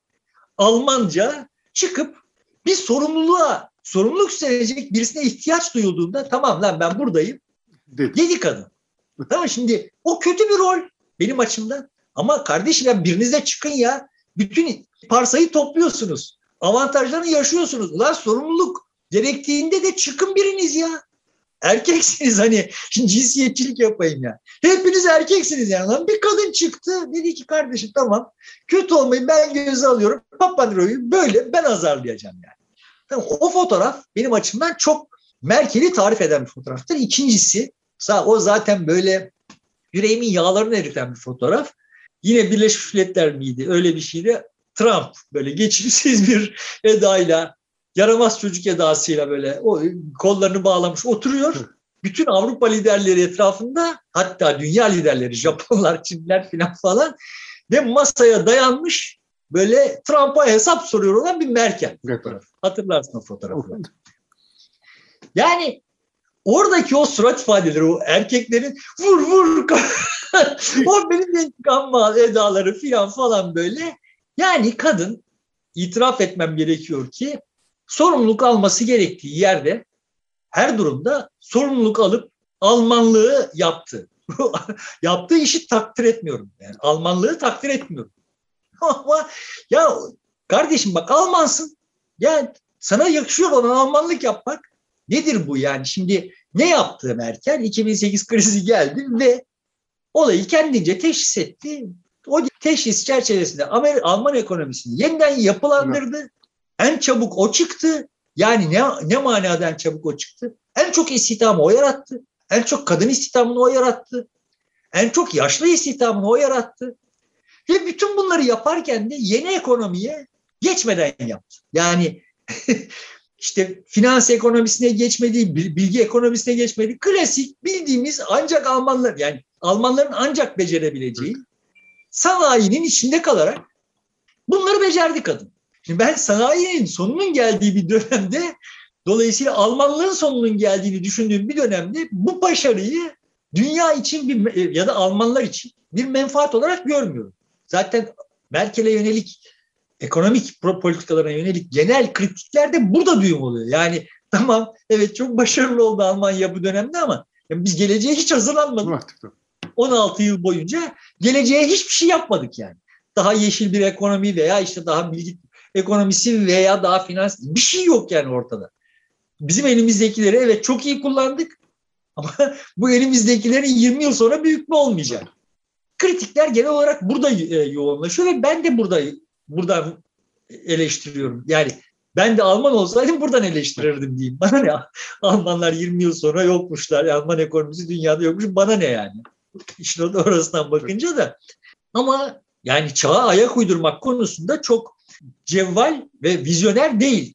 Speaker 2: Almanca çıkıp bir sorumluluğa, sorumluluk üstlenecek birisine ihtiyaç duyulduğunda tamam lan ben buradayım.
Speaker 1: Dedi.
Speaker 2: Dedi kadın. Tamam şimdi o kötü bir rol benim açımdan. Ama kardeşim ya biriniz de çıkın ya. Bütün parsayı topluyorsunuz. Avantajlarını yaşıyorsunuz. Ulan sorumluluk gerektiğinde de çıkın biriniz ya. Erkeksiniz hani şimdi cinsiyetçilik yapayım ya. Hepiniz erkeksiniz yani. Lan bir kadın çıktı dedi ki kardeşim tamam kötü olmayı ben göze alıyorum. Papandreou'yu böyle ben azarlayacağım yani. Tamam, o fotoğraf benim açımdan çok Merkel'i tarif eden bir fotoğraftır. İkincisi o zaten böyle yüreğimin yağlarını eriten bir fotoğraf. Yine Birleşmiş Milletler miydi? Öyle bir şeydi. Trump böyle geçimsiz bir edayla yaramaz çocuk edasıyla böyle o kollarını bağlamış oturuyor. Bütün Avrupa liderleri etrafında hatta dünya liderleri Japonlar, Çinler falan falan ve masaya dayanmış böyle Trump'a hesap soruyor olan bir Merkel.
Speaker 1: Evet.
Speaker 2: Hatırlarsın o fotoğrafı. Yani oradaki o surat ifadeleri, o erkeklerin vur vur o benim intikam edaları filan falan böyle. Yani kadın itiraf etmem gerekiyor ki sorumluluk alması gerektiği yerde her durumda sorumluluk alıp Almanlığı yaptı. Yaptığı işi takdir etmiyorum. Yani Almanlığı takdir etmiyorum. Ama ya kardeşim bak Almansın. Ya sana yakışıyor olan Almanlık yapmak. Nedir bu yani? Şimdi ne yaptı Merkel? 2008 krizi geldi ve olayı kendince teşhis etti. O teşhis çerçevesinde Amerika, Alman ekonomisini yeniden yapılandırdı. En çabuk o çıktı. Yani ne, ne manada en çabuk o çıktı? En çok istihdamı o yarattı. En çok kadın istihdamını o yarattı. En çok yaşlı istihdamını o yarattı. Ve bütün bunları yaparken de yeni ekonomiye geçmeden yaptı. Yani işte finans ekonomisine geçmedi, bilgi ekonomisine geçmedi. Klasik bildiğimiz ancak Almanlar yani Almanların ancak becerebileceği sanayinin içinde kalarak bunları becerdi kadın. Şimdi ben sanayinin sonunun geldiği bir dönemde dolayısıyla Almanlığın sonunun geldiğini düşündüğüm bir dönemde bu başarıyı dünya için bir ya da Almanlar için bir menfaat olarak görmüyorum. Zaten Merkel'e yönelik ekonomik politikalarına yönelik genel kritikler de burada düğüm oluyor. Yani tamam evet çok başarılı oldu Almanya bu dönemde ama biz geleceğe hiç hazırlanmadık. 16 yıl boyunca geleceğe hiçbir şey yapmadık yani. Daha yeşil bir ekonomi veya işte daha bilgi ekonomisi veya daha finans bir şey yok yani ortada. Bizim elimizdekileri evet çok iyi kullandık ama bu elimizdekilerin 20 yıl sonra büyük mü olmayacak? Kritikler genel olarak burada yoğunlaşıyor ve ben de burada buradan eleştiriyorum. Yani ben de Alman olsaydım buradan eleştirirdim diyeyim. Bana ne? Almanlar 20 yıl sonra yokmuşlar. Alman ekonomisi dünyada yokmuş. Bana ne yani? İşin orasından bakınca da. Ama yani çağa ayak uydurmak konusunda çok cevval ve vizyoner değil.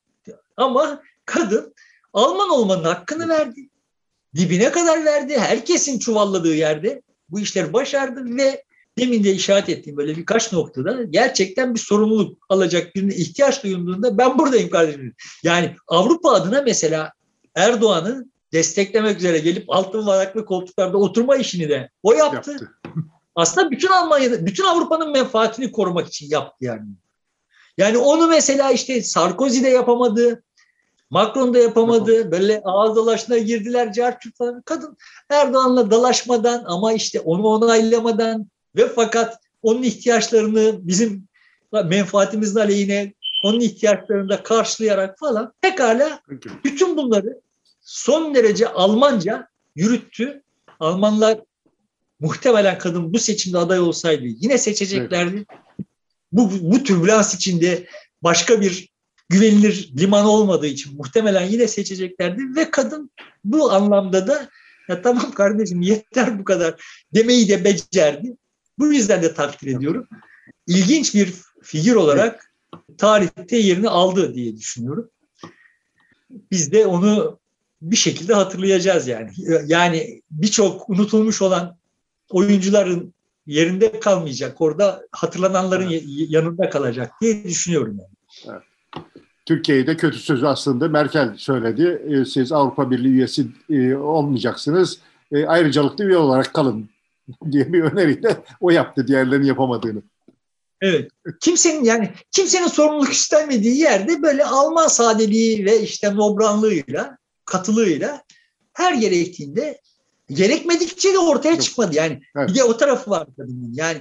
Speaker 2: Ama kadın Alman olmanın hakkını verdi. Dibine kadar verdi. Herkesin çuvalladığı yerde bu işleri başardı ve demin de işaret ettiğim böyle birkaç noktada gerçekten bir sorumluluk alacak birine ihtiyaç duyulduğunda ben buradayım kardeşim. Yani Avrupa adına mesela Erdoğan'ı desteklemek üzere gelip altın varaklı koltuklarda oturma işini de o yaptı. yaptı. Aslında bütün Almanya'da, bütün Avrupa'nın menfaatini korumak için yaptı yani. Yani onu mesela işte Sarkozy de yapamadı, Macron da yapamadı. Böyle ağız dalaşına girdiler. Carçurt falan. Kadın Erdoğan'la dalaşmadan ama işte onu onaylamadan ve fakat onun ihtiyaçlarını bizim menfaatimizin aleyhine onun ihtiyaçlarını da karşılayarak falan pekala bütün bunları son derece Almanca yürüttü. Almanlar muhtemelen kadın bu seçimde aday olsaydı yine seçeceklerdi. Evet. Bu, bu türbülans içinde başka bir güvenilir liman olmadığı için muhtemelen yine seçeceklerdi ve kadın bu anlamda da ya tamam kardeşim yeter bu kadar demeyi de becerdi. Bu yüzden de takdir ediyorum. İlginç bir figür olarak tarihte yerini aldı diye düşünüyorum. Biz de onu bir şekilde hatırlayacağız yani. Yani birçok unutulmuş olan oyuncuların yerinde kalmayacak. Orada hatırlananların evet. yanında kalacak diye düşünüyorum yani. Evet.
Speaker 1: Türkiye'yi de kötü sözü aslında Merkel söyledi. E, siz Avrupa Birliği üyesi e, olmayacaksınız. E, ayrıcalıklı üye olarak kalın diye bir öneriyle o yaptı diğerlerinin yapamadığını.
Speaker 2: Evet. Kimsenin yani kimsenin sorumluluk istemediği yerde böyle Alman sadeliği ve işte nobranlığıyla, katılığıyla her gerektiğinde gerekmedikçe de ortaya çıkmadı. Yani evet. bir de o tarafı var kadının. Yani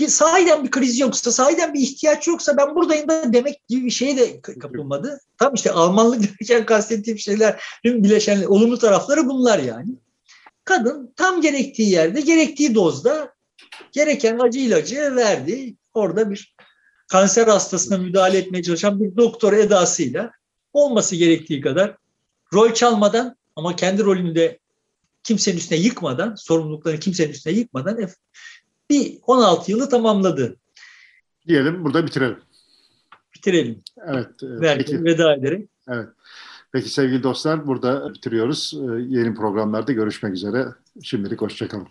Speaker 2: ki sahiden bir kriz yoksa, sahiden bir ihtiyaç yoksa ben buradayım da demek gibi bir şeye de kapılmadı. Tam işte Almanlık derken kastettiğim şeylerin bileşen olumlu tarafları bunlar yani. Kadın tam gerektiği yerde, gerektiği dozda gereken acı ilacı verdi. Orada bir kanser hastasına müdahale etmeye çalışan bir doktor edasıyla olması gerektiği kadar rol çalmadan ama kendi rolünü de kimsenin üstüne yıkmadan, sorumluluklarını kimsenin üstüne yıkmadan bir 16 yılı tamamladı.
Speaker 1: Diyelim burada bitirelim.
Speaker 2: Bitirelim.
Speaker 1: Evet.
Speaker 2: Belki peki. veda ederek.
Speaker 1: Evet. Peki sevgili dostlar burada bitiriyoruz. E, yeni programlarda görüşmek üzere. Şimdilik hoşçakalın.